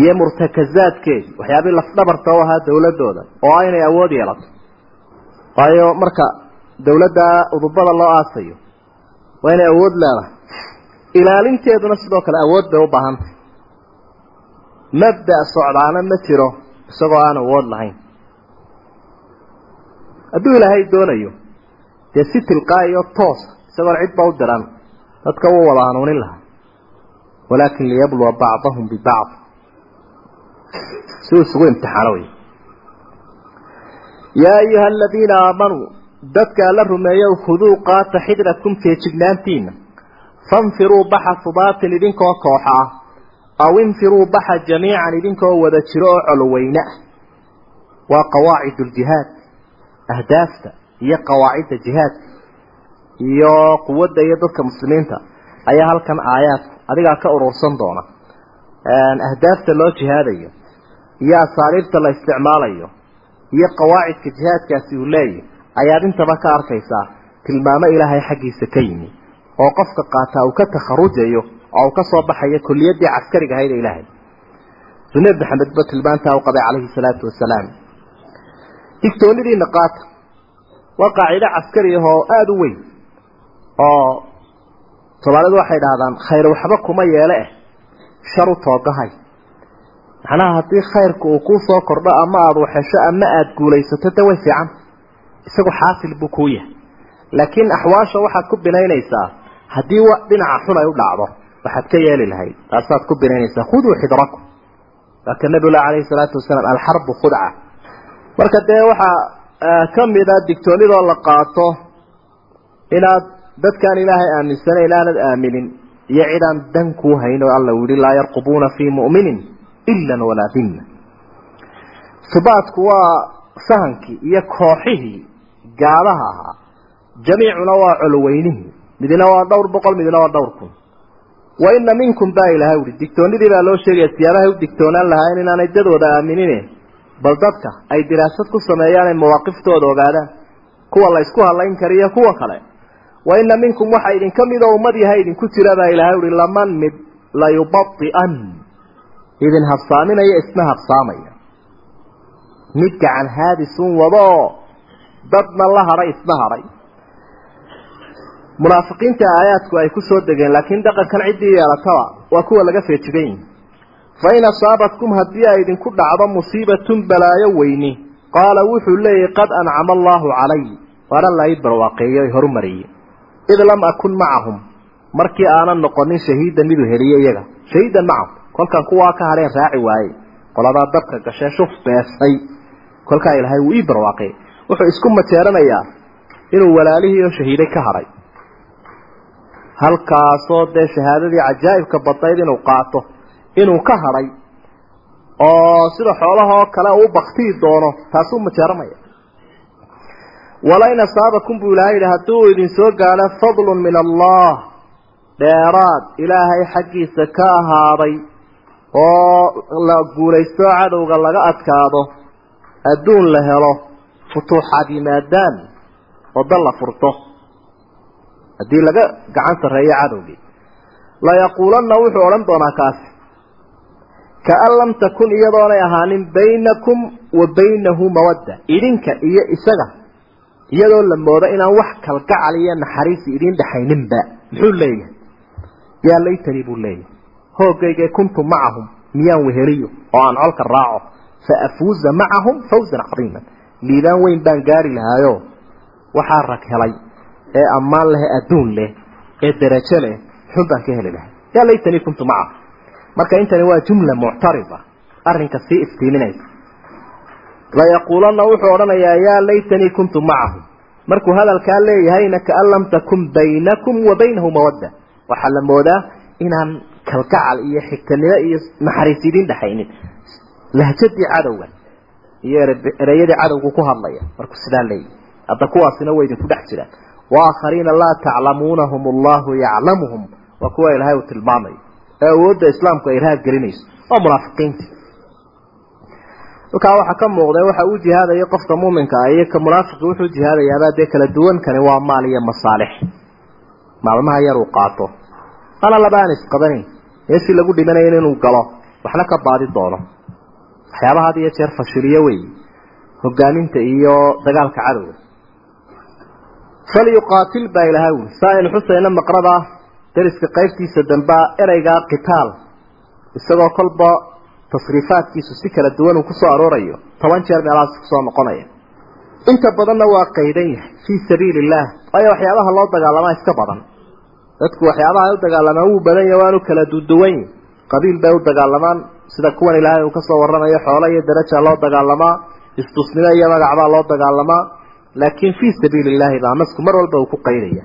iyo murtakazaadkeedii waxyaabii lafdhabarta u ahaa dawladooda oo ah inay awood yeelato. Waayo marka dawladda udubada loo aasayo waa inay awood leedahay. Ilaalinteeduna sidoo kale awood bay u baahantay mabda' socdaana ma jiro isagoo aan awood lahayn. Hadduu ilaahay doonayo dee si tilqaayo toosa isagoon cidba u diran dadka wuu wada hanuunin lahaa. Walaakin liyabluwa bacdahum bibacd si uu isugu imtixaano wey yaa ayuha aladiina aamanuu dadka alla rumeeyow khuduu qaata xidrakum feejignaantiina fanfiruu baxa subaatin idinkoo kooxa ah aw infiruu baxa jamiican idinkoo wada jiro oo coloweyne ah waa qawaacid uljihaad ahdaafta iyo qawaacidda jihaadka iyo quwadda iyo dadka muslimiinta ayaa halkan aayaadku adigaa ka urursan doona. Ahdaafta loo jihaadayo iyo asaaliibta la isticmaalayo iyo qawaacidka jihaadkaasi uu leeyahy ayaad intaba ka arkaysaa tilmaamo ilaahay xaggiisa ka yimi oo qofka qaataa uu ka takharujayo oo ka soo baxayo kulliyaddii caskariga ahayd ee ilaahay. Suneed maxamed ba tilmaantaa u qabay calayhi salaatu wasalaam. Digtoonidiina qaata waa qaacido caskari ah oo aada u weyn oo soomaalidu waxay dhahdaan khayr waxba kuma yeele eh shar u toogahay macnaha haddii khayrku uu kuu soo kordho ama aada waxesho ama aada guulaysato de way fiican. Isagu xaasil buu kuu yahay. Laakiin axwaasha waxaad ku binaynaysaa haddii dhinaca xun ay u dhacdo waxaad ka yeeli lahayd. Taasaad ku binaynaysaa khuduu xidrakum waaka nabilah calayhi salaatu wasalaam alxarbu khudca. Marka dee waxaa ka mida digtoonidoo la qaato inaad dadkaan ilaahay aaminsana inaanad aaminin iyo cidaan dan kuu hayn oo alla yihi laa yarqubuuna fii mu'minin ila walaa dimna hibaatku waa sahankii iyo kooxihii gaadaha ahaa. Jamiicuna waa colweynihii midna waa dhowr boqol midna waa dhowr kun wa ina minkum baa ilahay uhi digtoonidii baa loo sheegaya siyaabahay u digtoonaan lahaayeen inaanay dadooda aaminine. Bal dadka ay diraasad ku sameeyaan ay mawaaqiftooda ogaadaan kuwa la isku halayn kariyo kuwa kale. Wa ina minkum waxa idinka mid oo ummad yahay idinku jira baa ilahay uhi laman mid layubai'an idin habsaaminaya isna habsaamaya. Mid gacan haadisun wadoo dadna la hadhay isna hadhay munaafiqiinta aayaadku ay ku soo degeen laakiin dhaqankan ciddii yeelataba waa kuwa laga feejigan fa in asaabatkum haddii ay idinku dhacdo musiibatun balaayo weyni qaala wuxuu leeyahy qad ancama allaahu calay. Waana la ii barwaaqeeyo ay horumariyey id lam akun macahum markii aanan noqonin shahiidan miduu heliye iyaga. Shahiidan macahum kolkan kuwaa ka hadheen raaci waaye. Qoladaa dabka gashee shuf beesay. Kolkaa ilaahay wuu ii barwaaqeeyey wuxuu isku majeeranayaa inuu walaalihii oo shahiiday ka hadhay halkaasoo dee shahaadadii cajaa'ibka badnayd inuu qaato inuu ka hadhay oo sida xoolahoo kale uu baktii doono taasuu majeeranaya walain asaabakum buu ilahay yidhi hadduu idin soo gaadho fadlun min allah. Dheeraad ilaahay xaggiisa ka ahaaday oo la guulaysto cadowga laga adkaado adduun la helo futuuxaad yimaadaan oo dal la furto haddii laga gacan sarreeyo cadowgii. Layaquulanna wuxuu odhan doonaa kaasi kaan lam takun iyadoonay ahaanin baynakum wa baynahu mawadda. Idinka iyo isaga iyadoo la moodo inaan wax kalgacal iyo naxariisi idiin dhexayninba. Muxuu leeyahay? Yaa laytanii buu leeyahay. Hoogaygae kuntu macahum miyaan weheliyo oo aan colka raaco. Fa afuuza macahum fawzan cadiiman. Liibaan weyn baan gaari lahaayo. Waxaa rag helay ee ammaan leh adduun leh ee darajo leh xun baan ka heli lahay. Yaa laytanii kuntu macahum marka intani waa jumla muctarida arrinka sii iftiiminaysa. Layaquulanna wuxuu odhanayaa yaa laytanii kuntu macahum markuu hadalkaa leeyahayna kaan lam takun baynakum wa baynahu mawadda. Waxaa la moodaa inaan kalgacal iyo xigtanimo iyo naxariis idiin dhexaynin. Lahjadii cadowga iyo ereyadii cadowgu ku hadlaya. Markuu sidaa leeyahy hadda kuwaasina way idinku dhex jiraan waa kuwa ilaahay uu tilmaamayo ee awoodda islaamku ay irhaab gelinayso. Waa munaafiqiinta halkaa waxaa ka muuqda waxa uu jihaadaya qofka muuminka ah iyo ka munaafiqi wuxuu jihaadayaabaa dee kala duwankani waa maal iyo masaalix. Maalmaha yar uu qaato. Ana laba aan isqabanayn meeshii lagu dhimanayn inuu galo waxna ka baadi doono. Waxyaabaha had iyo jeer fashiliyo wey hogaaminta iyo dagaalka cadowga falyuqaatil baa ilahay uli saa aynu xusayna maqrada dariska qaybtiisa dambea ereygaa qitaal isagoo kolba tasriifaadkiisu si kala duwan uu ku soo aroorayo toban jeer meelahaas ku soo noqonaya inta badanna waa qaydan yahay fii sabiili illaah waayo waxyaabaha loo dagaalamaa iska badan dadku waxyaabaha ay u dagaalamaan wuu badan yahay waanu kala duduwan yihiin qabiil bay u dagaalamaan sida kuwan ilaahay uu ka soo warramayo xoolo iyo daraja loo dagaalamaa istusnimo iyo magacbaa loo dagaalamaa laakiin fii sabiili illaahi baa nasku mar walba uu ku qaydaya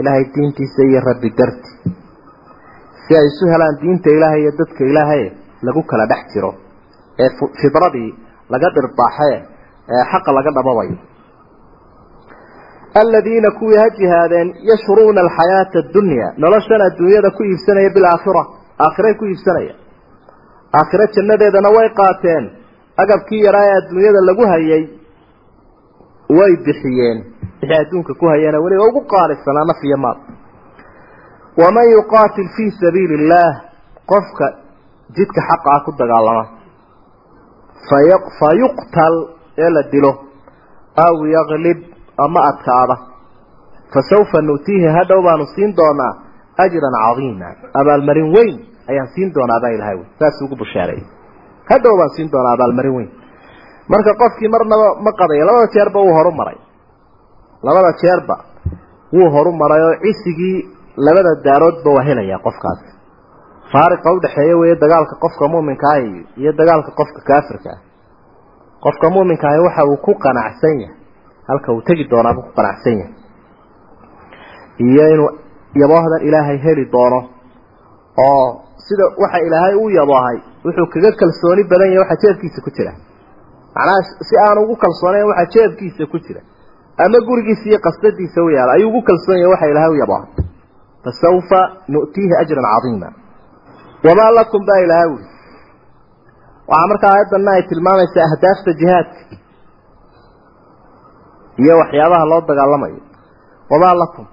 ilaahay diintiisa iyo rabbi darti. Si ay isu helaan diinta ilaahay iyo dadka ilaahay lagu kala dhex jiro ee fidradii laga dhirbaaxee ee xaqa laga dhababayo. Aladiina kuwii ha jihaadeen yashruuna alxayaata addunya noloshan adduunyada ku iibsanaya bilaakhira aakhiray ku iibsanaya. Aakhiro jannadeedana way qaateen agabkii yaraa ee adduunyada lagu hayay way bixiyeen. Wixii adduunka ku hayeena weliba ugu qaalisanaa naf iyo maal. Waman yuqaatil fii sabiili illaah qofka jidka xaqa ah ku dagaalama. Fa yuqtal ee la dilo aw yaglib ama adkaada. Fa sawfa nu'tiihi hadhow baanu siin doonaa ajran cadiima. Abaalmarin weyn ayaan siin doonaa baa ilahay saas ugu bushaareeyay hadhow baan siin doonaa abaalmarin weyn marka qofkii marnaba ma qadayo labada jeerba wuu horu maray labada jeerba wuu horu maray oo cisigii labada daaroodba waa helayaa qofkaasi faariqa udhaxeeya weeye dagaalka qofka muuminka ah iyo dagaalka qofka kaafirka ah. Qofka muuminka ahi waxa uu ku qanacsan yahay halka uu tegi doonaabuu ku qanacsan yahay. Iyo inuu yaboohdan ilaahay heli doono oo sida waxa ilaahay u yaboohay wuxuu kaga kalsooni badan yahay waxa jeebkiisa ku jira macnaha si aan ugu kalsoonayn waxa jeebkiisa ku jira. Ama gurigiisa iyo qasdadiisa u yaalla ayuu ugu kalsoon yahay waxa ilaahay u yaboohay fasawfa nu'tiihi ajran cadiima wamaa lakum baa ilaahay uli waxaa markaa aayaddanna ay tilmaamaysaa ahdaafta jihaadka iyo waxyaabaha loo dagaalamayo. Wamaa lakum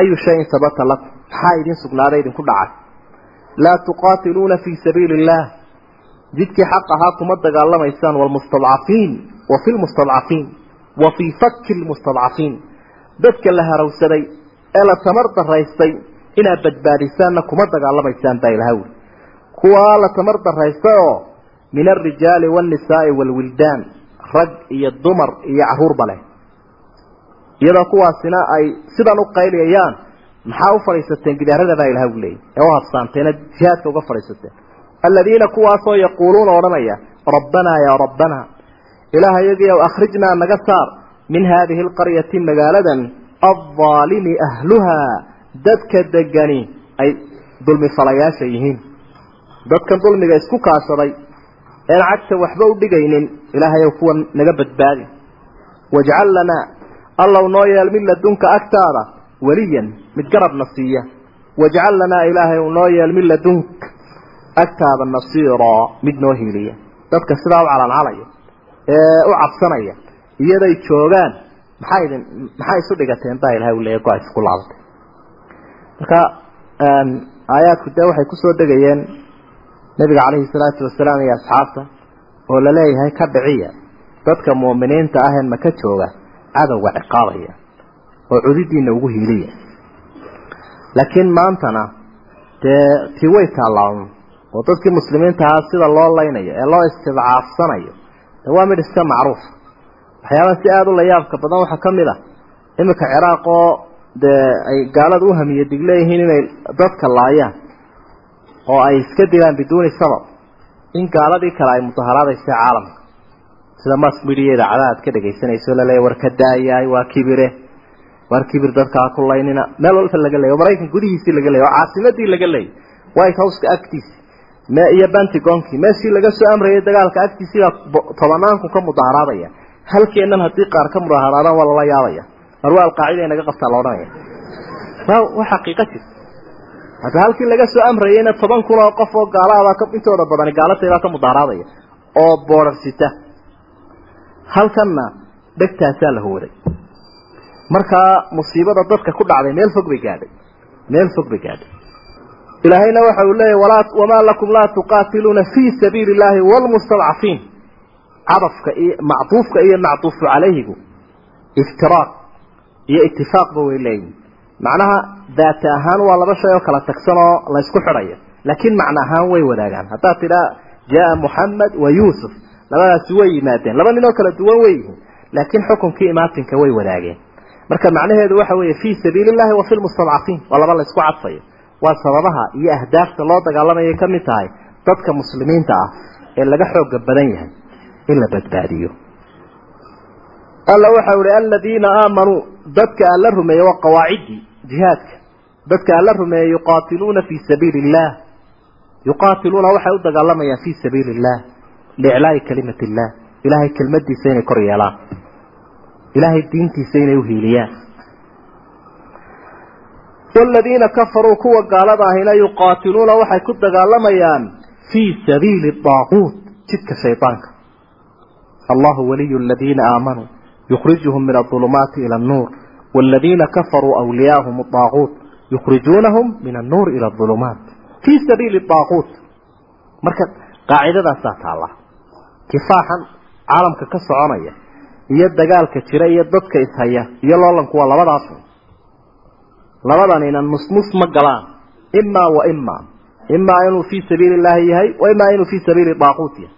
ayu shayin sabata lakum. Maxaa idin sugnaaday idinku dhacay? Laa tuqaatiluuna fii sabiili illaah jidkii xaq ahaa kuma dagaalamaysaan walmustadcafiin wa fi lmustadcafiin wa fii fakki lmustadcafiin dadka la harawsaday ee la tamar daraystay inaad badbaadisaanna kuma dagaalamaysaan baa ilaha wuli kuwaa la tamar daraystay oo min alrijaali waannisaai waalwildaan rag iyo dumar iyo carruurba leh. Iyadoo kuwaasina ay sidan u qayliyayaan maxaa u fadhiisateen gidaarada baa ilaha leeyay ee u habsaanteena jihaadka uga fadhiisateen aladiina kuwaasoo yaquuluuna odhanaya rabbanaa yaa rabbanaa ilaahayagii akhrijnaa naga saar min haadihi alqaryati magaaladan aldaalimi ahluhaa dadka degani ay dulmi falayaasha yihiin dadkan dulmiga isku kaashaday een cagta waxba u dhigaynin ilaahayow kuwa naga badbaadi wajcal lanaa allow noo yeel min ladunka agtaada weliyan mid garabna siiya wajcal lanaa ilaahay noo yeel min ladunk agtaada nasiiraa mid noo hiiliya dadka sidaa u calancalaya ee u cabsanaya iyaday joogaan maxaa idin maxaa isu dhigateen baa ilahay u leeya go-a isku laabatay marka aayaadku dee waxay ku soo degayeen nabiga calayhi salaatu wasalaam iyo asxaabta oo la leeyahay ka dhiciya dadka mu'miniinta ah ee maka jooga cadowga ciqaabaya oo cudidiina ugu hiiliya. Laakiin maantana dee tii way taallaaun oo dadkii muslimiinta ahaa sida loo laynayo ee loo istidcaafsanayo de waa mid iska macruuf. Waxyaabaha si aada u layaabka badan waxaa ka mid a iminka ciraaq oo dee ay gaalada u hamiye dig leeyihiin inay dadka laayaan oo ay iska dilaan biduuni sabab. In gaaladii kale ay mudaharaadaysa caalamka. Sida mass media idaacadaha aad ka dhegaysanayso laleeya war ka daayahay waa kibire. War kibir dadkaa ku laynina. Meel walba laga leeyay oo maraykan gudihiisii laga leeyay oo caasimadii laga leeyay white houseka agtiisi me iyo pentagonkii meeshii laga soo amrayay dagaalka agtiisii baa tobanaanku ka mudaharaadaya. Halkeennan haddii qaar ka mudaharaadaan waa lala yaabaya. Mar waa alqaacida inaga qabtaa la odhanaya. Waa xaqiiqa jirta hadda halkii laga soo amrayayna toban kun oo qof oo gaalaabaa intooda badani gaalataydaa ka mudaaraadaya oo boodhar sita halkanna dhegtaasaa la hooday markaa musiibada dadka ku dhacday meel fog bay gaadhay. Meel fog bay gaadhay ilaahayna waxa uu leeyahy walaa wamaa lakum laa tuqaatiluuna fii sabiili illaahi waalmustadcafiin cadafka iyo macduufka iyo macduufu calayhigu iftiraaq iyo itifaaqba way leeyihiin macnaha daata ahaan waa laba shay oo kala tagsan oo laysku xidhayo laakiin macno ahaan way wadaagaan. Haddaad tidhaa jaa muxamed wa yuusuf labadaasi way yimaadeen laba nin oo kala duwan way yihiin laakiin xukunkii imaatinka way wadaageen. Marka macnaheedu waxa weeye fii sabiili illahi wa fi lmustadcafiin waa laba laysku cadfayo waa sababaha iyo ahdaafta loo dagaalamayay ka mid tahay dadka muslimiinta ah ee laga xooga badan yahay in la badbaadiyo. Alla waxa uhi aladiina aamanuu dadka alla rumeeyey waa qawaaciddii jihaadka. Dadka alla rumeeyey yuqaatiluuna fii sabiili illah yuqaatiluuna waxay u dagaalamayaan fii sabiili illah liiclaa'i kalimati illah. Ilaahay kelmadiisa inay kor yeelaan. Ilaahay diintiisa inay uhiiliyaan kafaruu kuwa gaalada ahina yuqaatiluuna waxay ku dagaalamayaan fii sabiili daaquut jidka shaydaanka allahu waliyu aladiina aamanuu yukhrijuhum min aulumaati ila annuur waladiina kafaruu awliyaahum daaquut yukhrijuunahum min annuur ila aulumaat fii sabiili daaquut marka qaacidadaasaa taalla kifaaxan caalamka ka soconaya iyo dagaalka jira iyo dadka ishaya iyo loolanku waa labadaas labadanina nusnus ma galaan. Imaa wa imaa imaa inuu fii sabiili illaahi yahay wa imaa inuu fii sabiili daaquut yahay.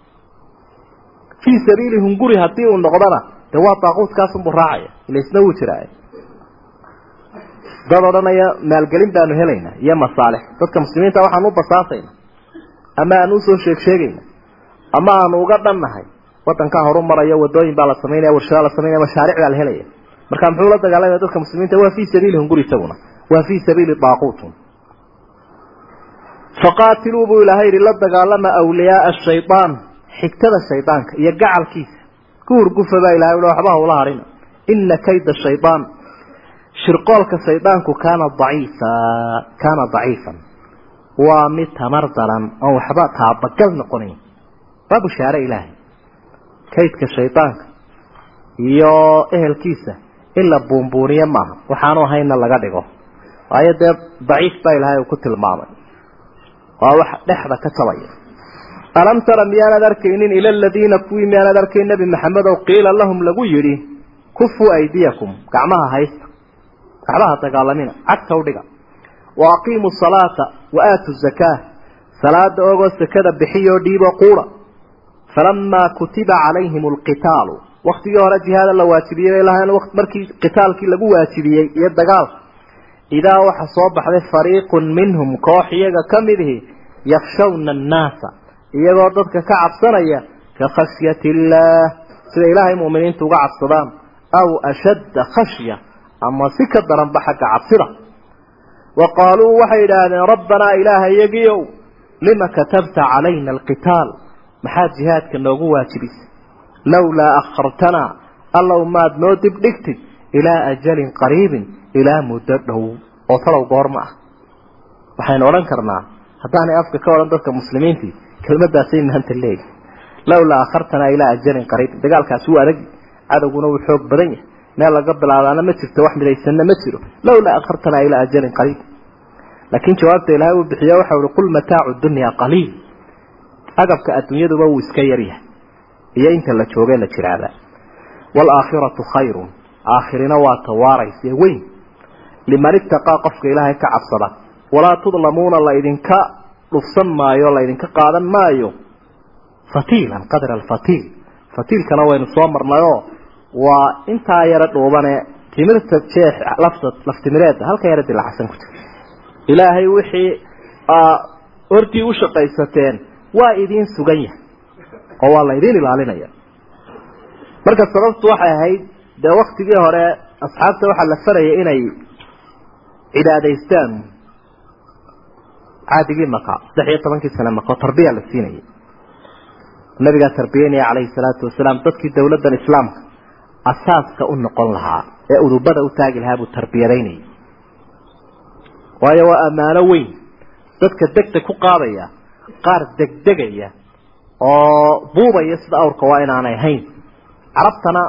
Fii sabiili hunguri haddii uu noqdona dee waa daaquutkaasunbuu raacaya ila isna wuu jiraay dad odhanaya maalgelin baanu helaynaa iyo masaalix. Dadka muslimiinta waxaanu u basaasayna ama aanu u soo sheeg ama aanu uga dhannahay. Wadankaa horu marayo wadooyin baa la samaynaya warshadaa la samaynaya mashaaric baa la helaya marka muxuu la dagaalamaya dadka muslimiinta? Waa fii sabiili hunguri isaguna waa fii sabiili daaquutun faqaatiluu buu ilaahay yidhi la dagaalama awliyaaa shaydaan xigtada shaydaanka iyo gacalkiisa. Ku hurgufa baa ilahay ui waxba hawla harina. Ina kayda shaydaan shirqoolka shaydaanku kaana daciifa kaana daciifan waa mid tamar daran oon waxba taabagal noqonayn waa bushaare ilaahay. Kaydka shaydaanka iyo ehelkiisa in la buunbuuniyo maaha. Waxaanu ahayna laga dhigo waayo dee daciif baa ilaahay uu ku tilmaamay. Waa wax dhexda ka jabaya alam tara miyaanad arkaynin ila aladiina kuwii miyaanad arkayn nebi maxamedow qiila lahum lagu yidhi kufuu aydiyakum gacmaha haysta waxbaha dagaalamina cagta udhiga wa aqiimuu salaata wa aatu zakaa salaada ogoo sakada bixiyoo dhiiboo quura. Falamaa kutiba calayhim alqitaalu waktigii hore jihaada la waajibiyey bay markii qitaalkii lagu waajibiyey iyo dagaalka idaa waxa soo baxday fariiqun minhum koox iyaga ka midihi yakshawna annaasa iyagoo dadka ka cabsanaya ka khashyati illaah sida ilaahay mu'miniintu uga cabsadaan aw ashadda khashya ama si ka daranba xagga cabsida wa qaaluu waxay yidhaahdeen rabbanaa ilaaha iyagiiow lima katabta calayna alqitaal maxaad jihaadka noogu waajibisay lowlaa akhartanaa allow maad noo dib dhigtid ilaa ajalin qariibin ilaa muddo dhow oo talow goorma ah. Waxaynu odhan karnaa haddaanay afka ka odhan dadka muslimiintii kelmadaasay maanta leegi lowlaa akhartanaa ilaa ajalin qariibin dagaalkaasi wuu adag cadowguna wuu xoog badan yahay. Meel laga bilaabaana ma jirto wax midaysanna ma jiro. Lowlaa akhartanaa ilaa ajalin qariib. Laakiin jawaabta ilaahay uu bixiyo waxau uhi qul mataacu dunyaa qaliil. Agabka adduunyaduba wuu iska yaryahay iyo inta la joogee la jiraaba waalaakhiratu khayrun aakhirina waa tawaarayse weyn liman ittaqaa qofka ilaahay ka cabsada. Walaa tudlamuuna laydinka dhufsan maayo laydinka qaadan maayo. Fatiilan qadra alfatiil fatiilkana waynu soo marnayoo waa intaa yaro dhuubane timirta jeex lafta laftimireeda halka yaro dilacsan ku jira. Ilaahay wixii hortii u shaqaysateen waa idiin sugan yahay oo waa la idiin ilaalinaya. Marka sababtu waxay ahayd dee waktigii hore asxaabta waxaa la farayay inay cibaadaystaan caadigii maka saddex iyo tobankii sane maka oo tarbiya la siinayay. Nabigaa tarbiyeynaya calayhi salaatu wasalaam dadkii dowladdan islaamka asaaska u noqon lahaa ee udubada u taagi lahaa buu tarbiyadaynayay waayo waa ammaano weyn dadka degdeg ku qaadaya qaar degdegaya oo buubaya sida awrka waa inaanay hayn. Carabtana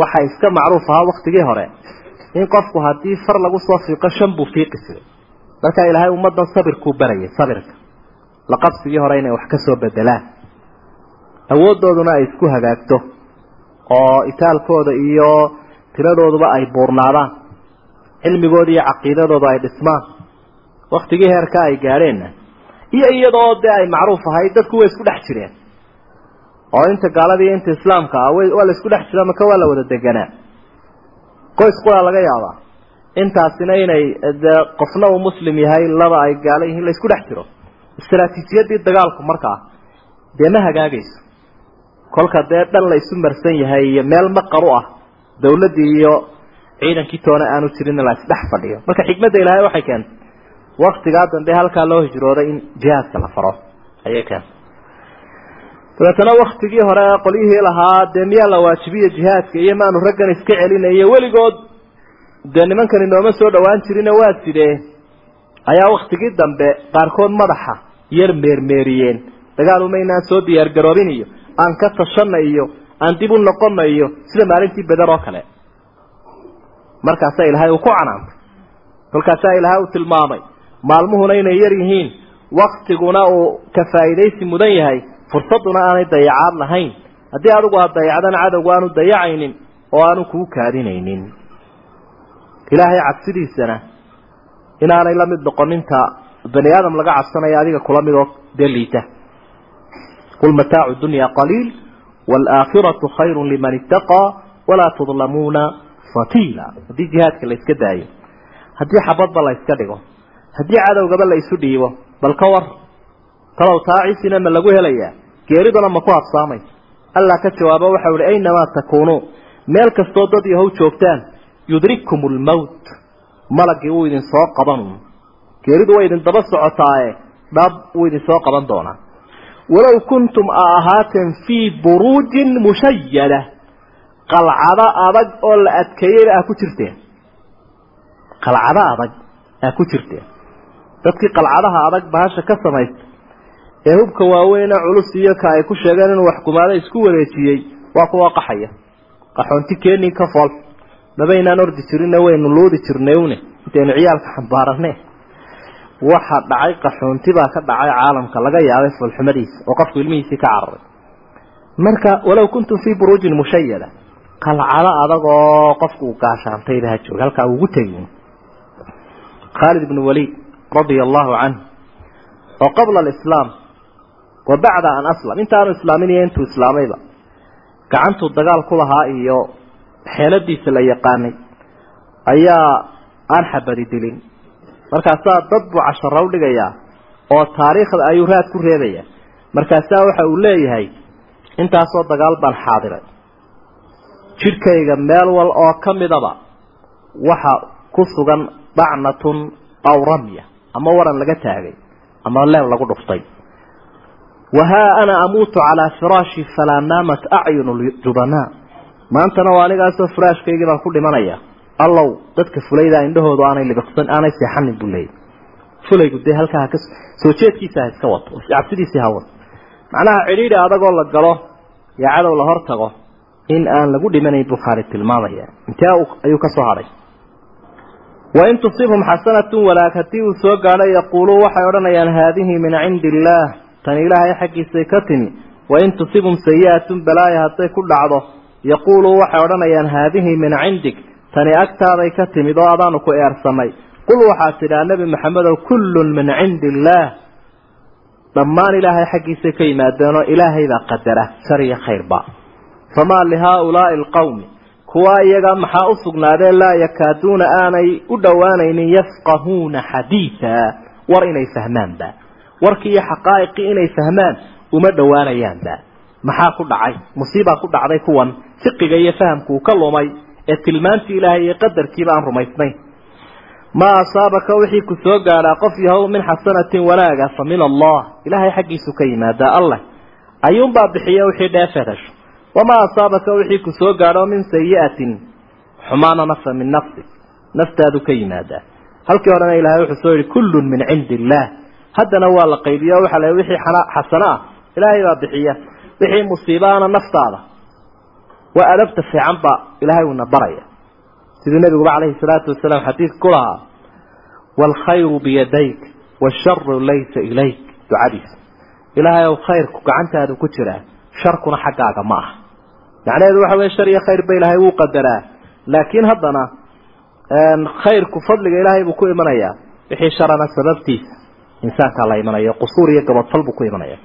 waxaa iska macruuf ahaa waktigii hore in qofku haddii far lagu soo fiiqo shan buu fiiqi jiray. Markaa ilaahay ummaddan sabirkuu barayay sabirka. La qabsigii hore inay wax ka soo bedelaan awooddooduna ay isku hagaagto oo itaalkooda iyo tiradooduba ay buurnaadaan. Cilmigooda iyo caqiidadooda ay dhismaan. Waktigii heerka ay gaadheenna iyo iyadoo dee ay macruuf ahayd dadku way isku dhex jireen. Oo inta gaalada iyo inta islaamka ah waa la isku dhex jira maka waa la wada deganaa qoys qulaa laga yaabaa. Intaasina inay dee qofna uu muslim yahay laba ay gaalo yihiin la isku dhex jiro. Istaraatiijiyadii dagaalku markaa dee ma hagaagayso. Kolka dee dhan la isu marsan yahay iyo meel maqar u ah dawladdii iyo ciidankii toona aanu jirin in la isdhex fadhiyo. Marka xikmadda ilaahay waxay keentay waktigaa dambe halkaa loo hijrooday in jihaadka la faro ayay keentay dabeetana waktigii hore qolyihii lahaa dee miyaa la waajibiya jihaadka iyo maanu raggan iska celinayo weligood dee nimankani nooma soo dhawaan jirine waa sidee ayaa waktigii dambe qaarkood madaxa yar meermeeriyeen. Dagaal umaynaan soo diyaargaroobin iyo aan ka tashana iyo aan dib u noqona iyo sida maalintii beder oo kale. Markaasaa ilaahay uu ku canaantay kolkaasaa ilaahay uu tilmaamay. Maalmuhuna inay yar yihiin waktiguna uu ka faa'iidaysi mudan yahay fursadduna aanay dayacaad lahayn. Haddii adigu aad dayacdana cadowgu aanu dayacaynin oo aanu kuu kaadinaynin. Ilaahay cabsidiisana inaanay la mid noqoninta bani aadam laga cabsanayo adiga kula midoo dee liita qul mataacu dunya qaliil waalaakhiratu khayrun liman ittaqaa walaa tudlamuuna fatiila. Haddii jihaadka la iska daayo haddii xabadba la iska dhigo haddii cadowgaba la isu dhiibo bal ka war. Talow taacisina ma lagu helayaa geeriduna ma ku habsaamayso allah ka jawaabo waxau ihi aynamaa takuunuu? Meel kastoo dad yahow joogtaan yudrikkum lmowt malagii wuu idin soo qaban. Geeridu way idin daba socotaaye dhab wuu idin soo qaban doonaa. Walow kuntum a ahaateen fii buruujin mushayada qalcado adag oo la adkeeyeyba aa ku jirteen qalcado adag aa ku jirteen dadkii qalcadaha adag bahasha ka samaysta ee hubka waaweyne culus iyo ka ay ku sheegeen inuu waxkumaado isku wareejiyey waa kuwa qaxaya. Qaxoonti keeni ka fool. Mabaynaan ordi jirine waynu luudi jirnayune intaynu ciyaalka xambaarane waxa dhacay qaxoonti baa ka dhacay caalamka laga yaabay foolxumadiisa oo qofku ilmihiisii ka cararay marka walow kuntum fii buruujin mushayada qalcado adag oo qofku uu gaashaantayba ha jooga halkaa ugu tegi khaalid ibnu waliid radia allahu canhu oo qabla alislaam wa bacda an aslam. Intaanu islaamin iyo intuu islaamayba gacantuu dagaal ku lahaa iyo xeeladiisa la yaqaanay. Ayaa aan xabadi dilin. Markaasaa dad buu cashara u dhigayaa oo taariikhda ayuu raad ku reebaya. Markaasaa waxa uu leeyahay intaasoo dagaal baan xaadiray. Jidhkayga meel wal oo ka midaba waxa ku sugan dacnatun aw ramya ama waran laga taagay ama leeb lagu dhuftay wahaa ana amuutu calaa firaashi falaa naamat acyunu ljubanaa maantana waa anigaasoo furaashkaygii baan ku dhimanaya allow dadka fulayda indhahoodu aanay libiqsan aanay seexanin buu leeyay fulaygu dee halkaa haka soo jeedkiisa ha iska wato cabsidiisii ha wato. Macnaha cidhiidhi adagoo la galo iyo cadow la hor in aan lagu dhimanayn buu khaalid tilmaamaya intee ayuu ka soo hadhay wain tusibhum xasanatun walaag haddii uu soo gaadho yaquuluu waxay odhanayaan haadihi min cindi illaah tani ilaahay xaggiisay ka timi wain tusibhum sayi'atun balaaya hadday ku dhacdo yaquuluu waxay odhanayaan haadihi min cindik tani agtaaday ka timid oo adaanu ku eersamay. Qul waxaad tidhaa nebi maxamedow kullun min cindi illaah dhammaan ilaahay xaggiisay ka yimaadeenoo ilaahaybaa qadara shar iyo khayrba famaa lihaaulaai alqawmi kuwa iyaga maxaa u sugnaadee laa yakaaduuna aanay u dhowaanaynin yafqahuuna xadiida war inay fahmaanba warkii iyo xaqaa'iqii inay fahmaan uma dhowaanayaanba maxaa ku dhacay? Musiibaa ku dhacday kuwan fiqiga iyo fahamkuu ka lumay ee tilmaantii ilaahay iyo qadarkiiba aan rumaysnayn. Maa asaabaka wixii ku soo gaadhaa qof yahow min xasanatin wanaaga fa min allah. Ilaahay xaggiisu ka yimaadaa alleh ayuunbaa bixiya wixii dheefeed hesho wamaa asaabaka wixii ku soo gaadho min sayi'atin xumaana nafsa min nafsik. Naftaadu ka yimaadaa. Halkii horena ilahay wuxuu soo yihi kullun min cindi illaah haddana waa la qaybiyo waxaa la wixii xasano ah. Ilaahay baa bixiya. Wixii musiibaana naftaada. Waa adabta fiican ilaahay uuna baraya. Siduu nabiguba calayhi salaatu wasalaam xadiidka ku lahaa waalkhayru biyadayk waasharu laysa ilayk ducadiisa. Ilaahay ow khayrku gacantaada ku jiraa sharkuna xaggaaga ma aha. Macnaheedu waxa weye shar iyo khayr ba ilaahay wuu qadaraa. Laakiin haddana khayrku fadliga ilaahay buu ku imanayaa wixii sharana sababtiisa insaankaa la imanaya qusuur iyo gabadfal buu ku imanaya.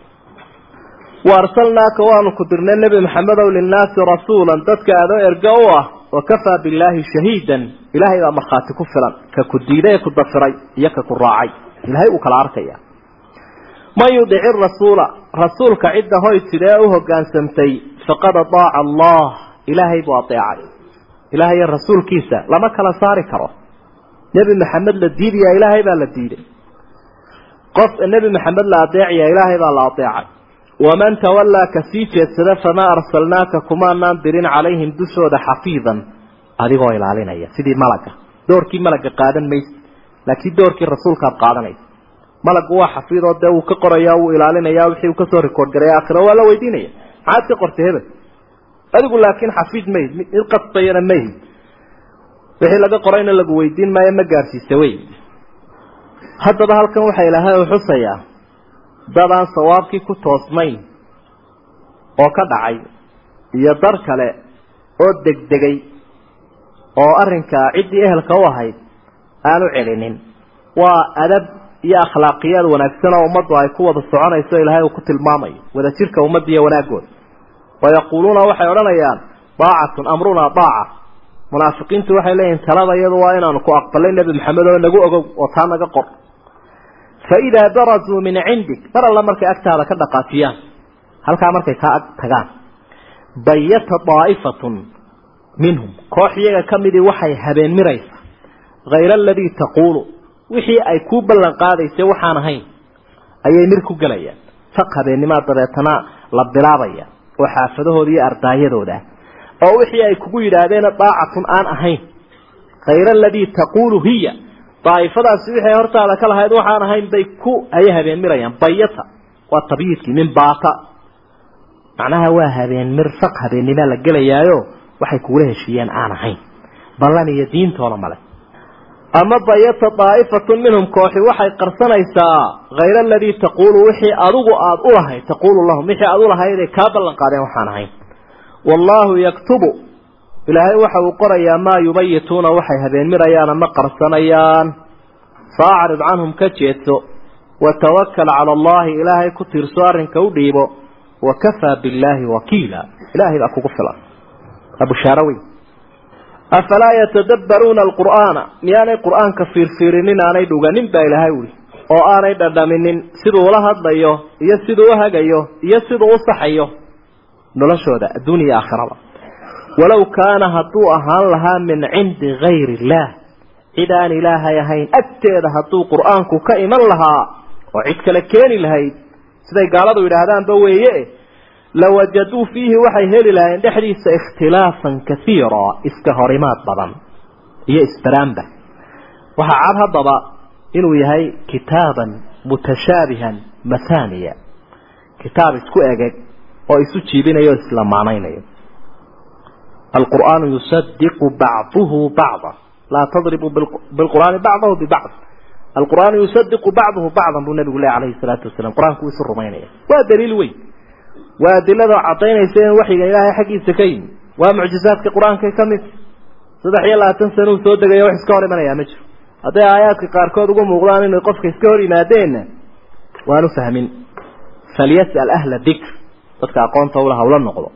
Wa arsalnaaka waanu ku dirnay nebi maxamedow linnaasi rasuulan dadka adoo erga u ah wa kafaa billaahi shahiidan. Ilaahay baa markhaati ku filan ka ku diiday ee ku dafiray iyo ka ku raacay. Ilaahay uu kala arkaya. Man yudici rasuula rasuulka cidda hoy sidee u hogaansamtay faqad adaaca allah ilaahay buu adeecay. Ilaahay rasuulkiisa lama kala saari karo. Nebi maxamed la diidayaa ilaahay baa la diiday qof nebi maxamed la adeecaya ilaahay baa la adeecay. Waman tawallaa ka sii jeedsada famaa arsalnaaka kumaanaan dirin calayhim dushooda xafiidan adigoo ilaalinaya. Sidii malaga doorkii malaga qaadan maysa laakiin doorkii rasuulkaad qaadanaysa malagu waa xafiidoo dee uu ka qoraya wuu ilaalinaya wixii uu ka soo record garay aakhira waa la weydiinaya. Maxaad ka qortay hebel. Adigu laakiin xafiid mayid mid qasbayana mayhid wixii laga qorayna lagu weydiin maayo ma gaarsiisa wey haddaba halkan waxaa ilaahay u xusayaa. Dad aan sawaabkii ku toosnayn oo ka dhacay iyo dar kale oo degdegay oo arrinkaa ciddii ehelka u ahayd aanu celinin. Waa adab iyo akhlaaqiyaad wanaagsan oo ummaddu ay ku wada soconayso ilaahay uu ku tilmaamayo wadajirka ummadda iyo wayaquuluuna waxay odhanayaan daacatun amrunaa daaca munaafiqiintu waxay leeyihiin talada iyadu waa inaanu ku aqbalay nebi maxamed oo nagu ogow oo taa naga qor. Fa idaa barazuu min cindik mar alla markay agtaada ka dhaqaajiyaan halkaa markay kaa ag tagaan. Bayata daa'ifatun minhum koox iyaga ka midii waxay habeen miraysa hayra aladii taquulu wixii ay kuu ballan qaadaysay waxaan ahayn ayay mir ku gelayaan faq habeennimaa dabeetana la bilaabaya oo xaafadahooda iyo ardaayadooda oo wixii ay kugu yidhaahdeen daacatun aan ahayn. Hayra aladii taquulu hiya. Daa'ifadaasi wixii hortaada ka lahayd waxaan ahayn bay ku ayay habeen mirayaan. Bayata. Waa tabyiidkii min baata. Macnaha waa habeen mir faq habeennimaa la gelayaayo waxay kugula heshiiyeen aan ahayn. Ballan iyo diintoona male ama bayata daa'ifatun minhum kooxi waxay qarsanaysaa hayra aladii taquulu wixii adigu aada u lahayd taquulu lahum wixii aada u lahayd ay kaa ballan qaadeen waxaan ahayn wallaahu yaktubu. Ilaahay waxa uu qorayaa maa yubayituuna waxay habeenmirayaan ama qarsanayaan. Faacrid canhum ka jeedso watawakal cala allahi ilaahay ku tiirso arrinka u dhiibo. Wakafaa billaahi wakiila. Ilaahay baa kugu filan. Waa bushaaro weyn. Afalaa yatadabbaruuna alqur'aana? Miyaanay qur'aanka fiirfiirinin aanay dhuganin baa ilaahay uli oo aanay dhadhaminin siduu ula hadlayo iyo siduu u hagayo iyo siduu u saxayo noloshooda adduun iyo aakhiraba walow kaana hadduu ahaan lahaa min cindi gayri illaah cid aan ilaahay ahayn agteeda hadduu qur'aanku ka iman lahaa oo cid kale keeni lahayd siday gaaladu yidhaahdaanba weeye lawajaduu fiihi waxay heli lahayeen dhexdiisa ikhtilaafan kaiira iska horimaad badan iyo isbaraamba waxaa cad haddaba inuu yahay kitaaban mutashaabihan mathaniya kitaab isku egeg oo isu jiibinayo o islamaanaynayo alqur'aanu yusadiqu bacduhu bacda. Laa tadribuu bilqur'aani bacdahu bibacd. Alqur'aanu yusadiqu bacduhu bacdan buu nabigu leh alayhi salaatu wasalam qur'aanku isu rumaynaya. Waa daliil weyn. Waa adilada cadaynaysa in waxyiga ilaahay xaggiisa ka yimi waa mucjizaadka qur'aanka ka mid. Saddex iyo labaatan sana uu soo degayo wax iska hor imanayaa ma jiro. Hadday aayaadka qaarkood uga muuqdaan inay qofka iska hor yimaadeenna waanu fahmin. Falyas'al ahla dikr dadka aqoonta ula hawla noqdo.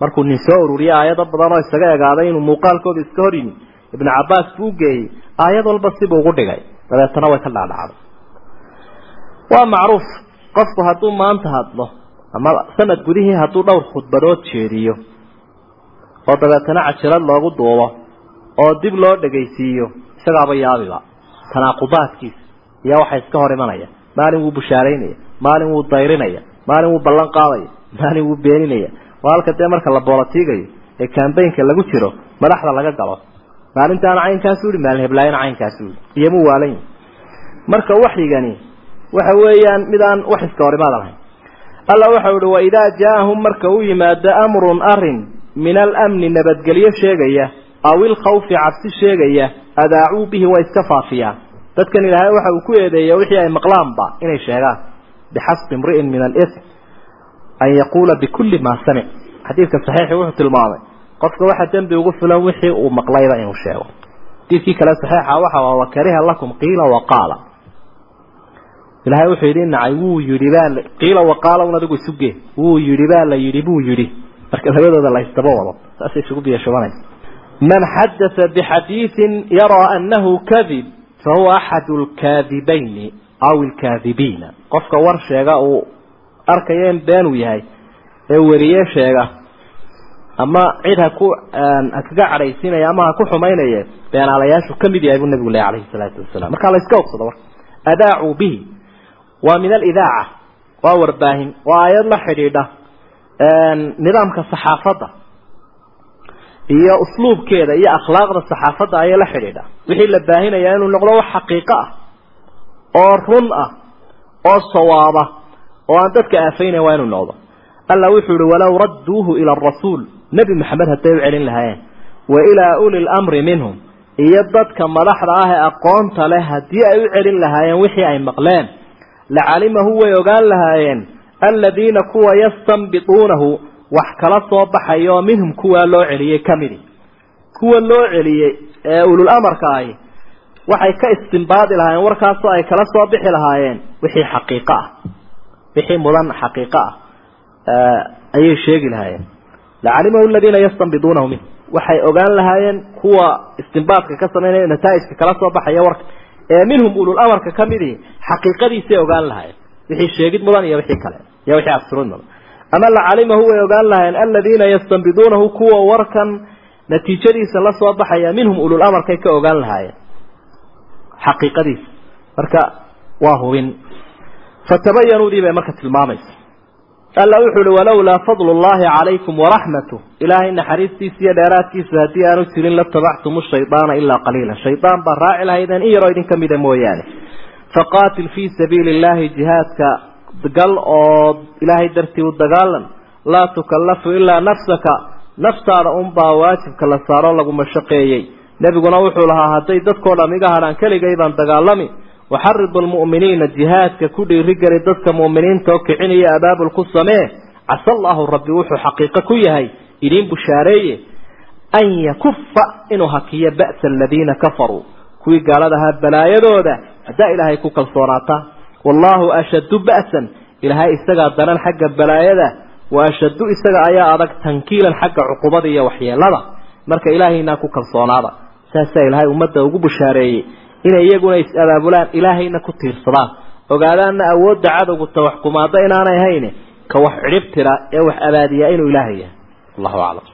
Markuu nin soo ururiye aayado badan oo isaga egaaday inuu muuqaalkooda iska hor yimi. Ibnu cabbaas buu geeyey aayad walba sibuu ugu dhigay. Dabeetana way ka dhaadhacday waa macruuf. Qofku hadduu maanta hadlo ama sanad gudihii hadduu dhowr khudbadood jeediyo oo dabeetana cajirad loogu duubo oo dib loo dhegaysiiyo isagaaba yaabiba. Tanaaqubaadkiisa. Iyo waxa iska hor imanaya maalin wuu bushaaraynaya maalin wuu dayrinaya maalin wuu ballan qaadaya maalin wuu beeninaya. Waa halka dee marka la boolatiigayo ee kambaynka lagu jiro madaxda laga galo. Maalintaana caynkaasu yihi maalin heblaayana caynkaasu yihi iyomuu waalan marka waxyigani waxa weeyaan midaan wax iska lahayn. Alla waxau ihi waidaa jaaahum marka u yimaado amrun arrin min alamni nabadgelyo sheegaya aw ilkhawfi cabsi sheegaya adaacuu bihi way iska faafiyaan dadkan ilaahay waxa uu ku eedeeya wixii ay maqlaanba inay sheegaan. Bixasbi imri'in min alism an yaquula bikulli maa samic xadiidka saxiixi wuxuu tilmaamay qofka waxa dembi ugu filan wixii uu maqlayba inuu sheego. Xadiidkii kale saxiixa waxa waa wakariha lakum qiila waqaala ilaahay wuxuu yidhi nacay wuu yidhi baa qiila waqaala un adigu isuge wuu yidhi baa la yidhi buu yidhi. Marka labadooda la ysdaba wado saasay isugu biyashubanaysa man xadatha bixadiidin yaraa annahu kadib fahuwa axadu alkaadibayni aw alkaadibiina qofka war sheega uu arkayo in been uu yahay ee weriye sheega. Ama cid ha ku ha kaga cadhaysiinaya ama ha ku xumaynaye beenaalayaashu ka mid yahay buu nabigu leh alayhi salaatu wasalam markaa la iska obsado warka adaacuu bihi waa min alidaaca waa warbaahin waa aayad la xidhiidha nidaamka saxaafadda iyo usluubkeeda iyo akhlaaqda saxaafadda ayay la xidhiidha. Wixii la baahinayaa inuu noqdo wax xaqiiqo ah oo run ah oo sawaaba oo aan dadka aafaynayn waa inuu noqdo alla wuxuu ihi walow radduuhu ila arasuul nebi maxamed hadday u celin lahaayeen. Wa ilaa uli lamri minhum. Iyo dadka madaxda ah ee aqoonta leh haddii ay u celin lahaayeen wixii ay maqleen. Lacalimahu way ogaan lahaayeen aladiina kuwa yastanbituunahu. Wax kala soo baxayo minhum kuwaa loo celiyey ka midi. Kuwa loo celiyey ee ulul amarka ahi waxay ka istimbaadi lahaayeen warkaasoo ay kala soo bixi lahaayeen wixii xaqiiqo ah wixii mudan xaqiiqo ah ayay sheegi lahaayeen. Lacalimahu aladiina yastanbiduunahu minhu. Waxay ogaan lahaayeen kuwa istimbaadka ka samaynaya nataa'ijka kala soo baxaya warka. Ee minhum ulul amarka ka midii xaqiiqadiisay ogaan lahaayeen. Wixii sheegid mudan iyo wixii kale iyo wixii absurud mudan. Ama lacalimahu way ogaan lahaayeen aladiina yastanbiduunahu kuwa warkan natiijadiisa la soo baxaya minhum ulul amarkay ka ogaan lahaayeen. Xaqiiqadiisa. Marka waa hubin fatabayanuudii bay marka tilmaamaysa alla wuxuu uhi walowlaa fadlu llahi calaykum waraxmatu ilaahay naxariistiisa iyo dheeraadkiisa haddii aanu jirin latabactum shaydaana ilaa qaliila shaydaan baa raaci lahaydeen in yaroo idin ka mida mooyaane faqaatil fii sabiili illahi jihaadka gal oo ilaahay dartii u dagaalan laa tukallafu ilaa nafsaka naftaada unbaa waajibka la saaro lagu mashaqeeyey nebiguna wuxuu lahaa hadday dadkoo dham iga hadhaan keligay baan dagaalami waxaridu lmu'miniina jihaadka ku dhiirigeli dadka mu'miniinta oo kiciniyo abaabul ku samee casa allahu rabbi wuxuu xaqiiqo ku yahay idiin bushaareeye an yakufa inuu hakiyo ba'sa aladiina kafaruu kuwii gaaladahaa balaayadooda haddaa ilaahay ku kalsoonaataa wallaahu ashaddu ba'san ilaahay isagaa daran xagga balaayada wa ashaddu isaga ayaa adag tankiilan xagga cuqubada iyo waxyeelada marka ilaahaynaa ku kalsoonaada saasaa ilaahay ummadda ugu bushaareeyey inay iyaguna is-abaabulaan ilaahayna ku tiirsadaan. Ogaadaanna awoodda cadowgu tawaxkumaada inaanay hayne ka wax cidhib tira ee wax abaadiyaa inuu ilaahay yahay. Allahu aclam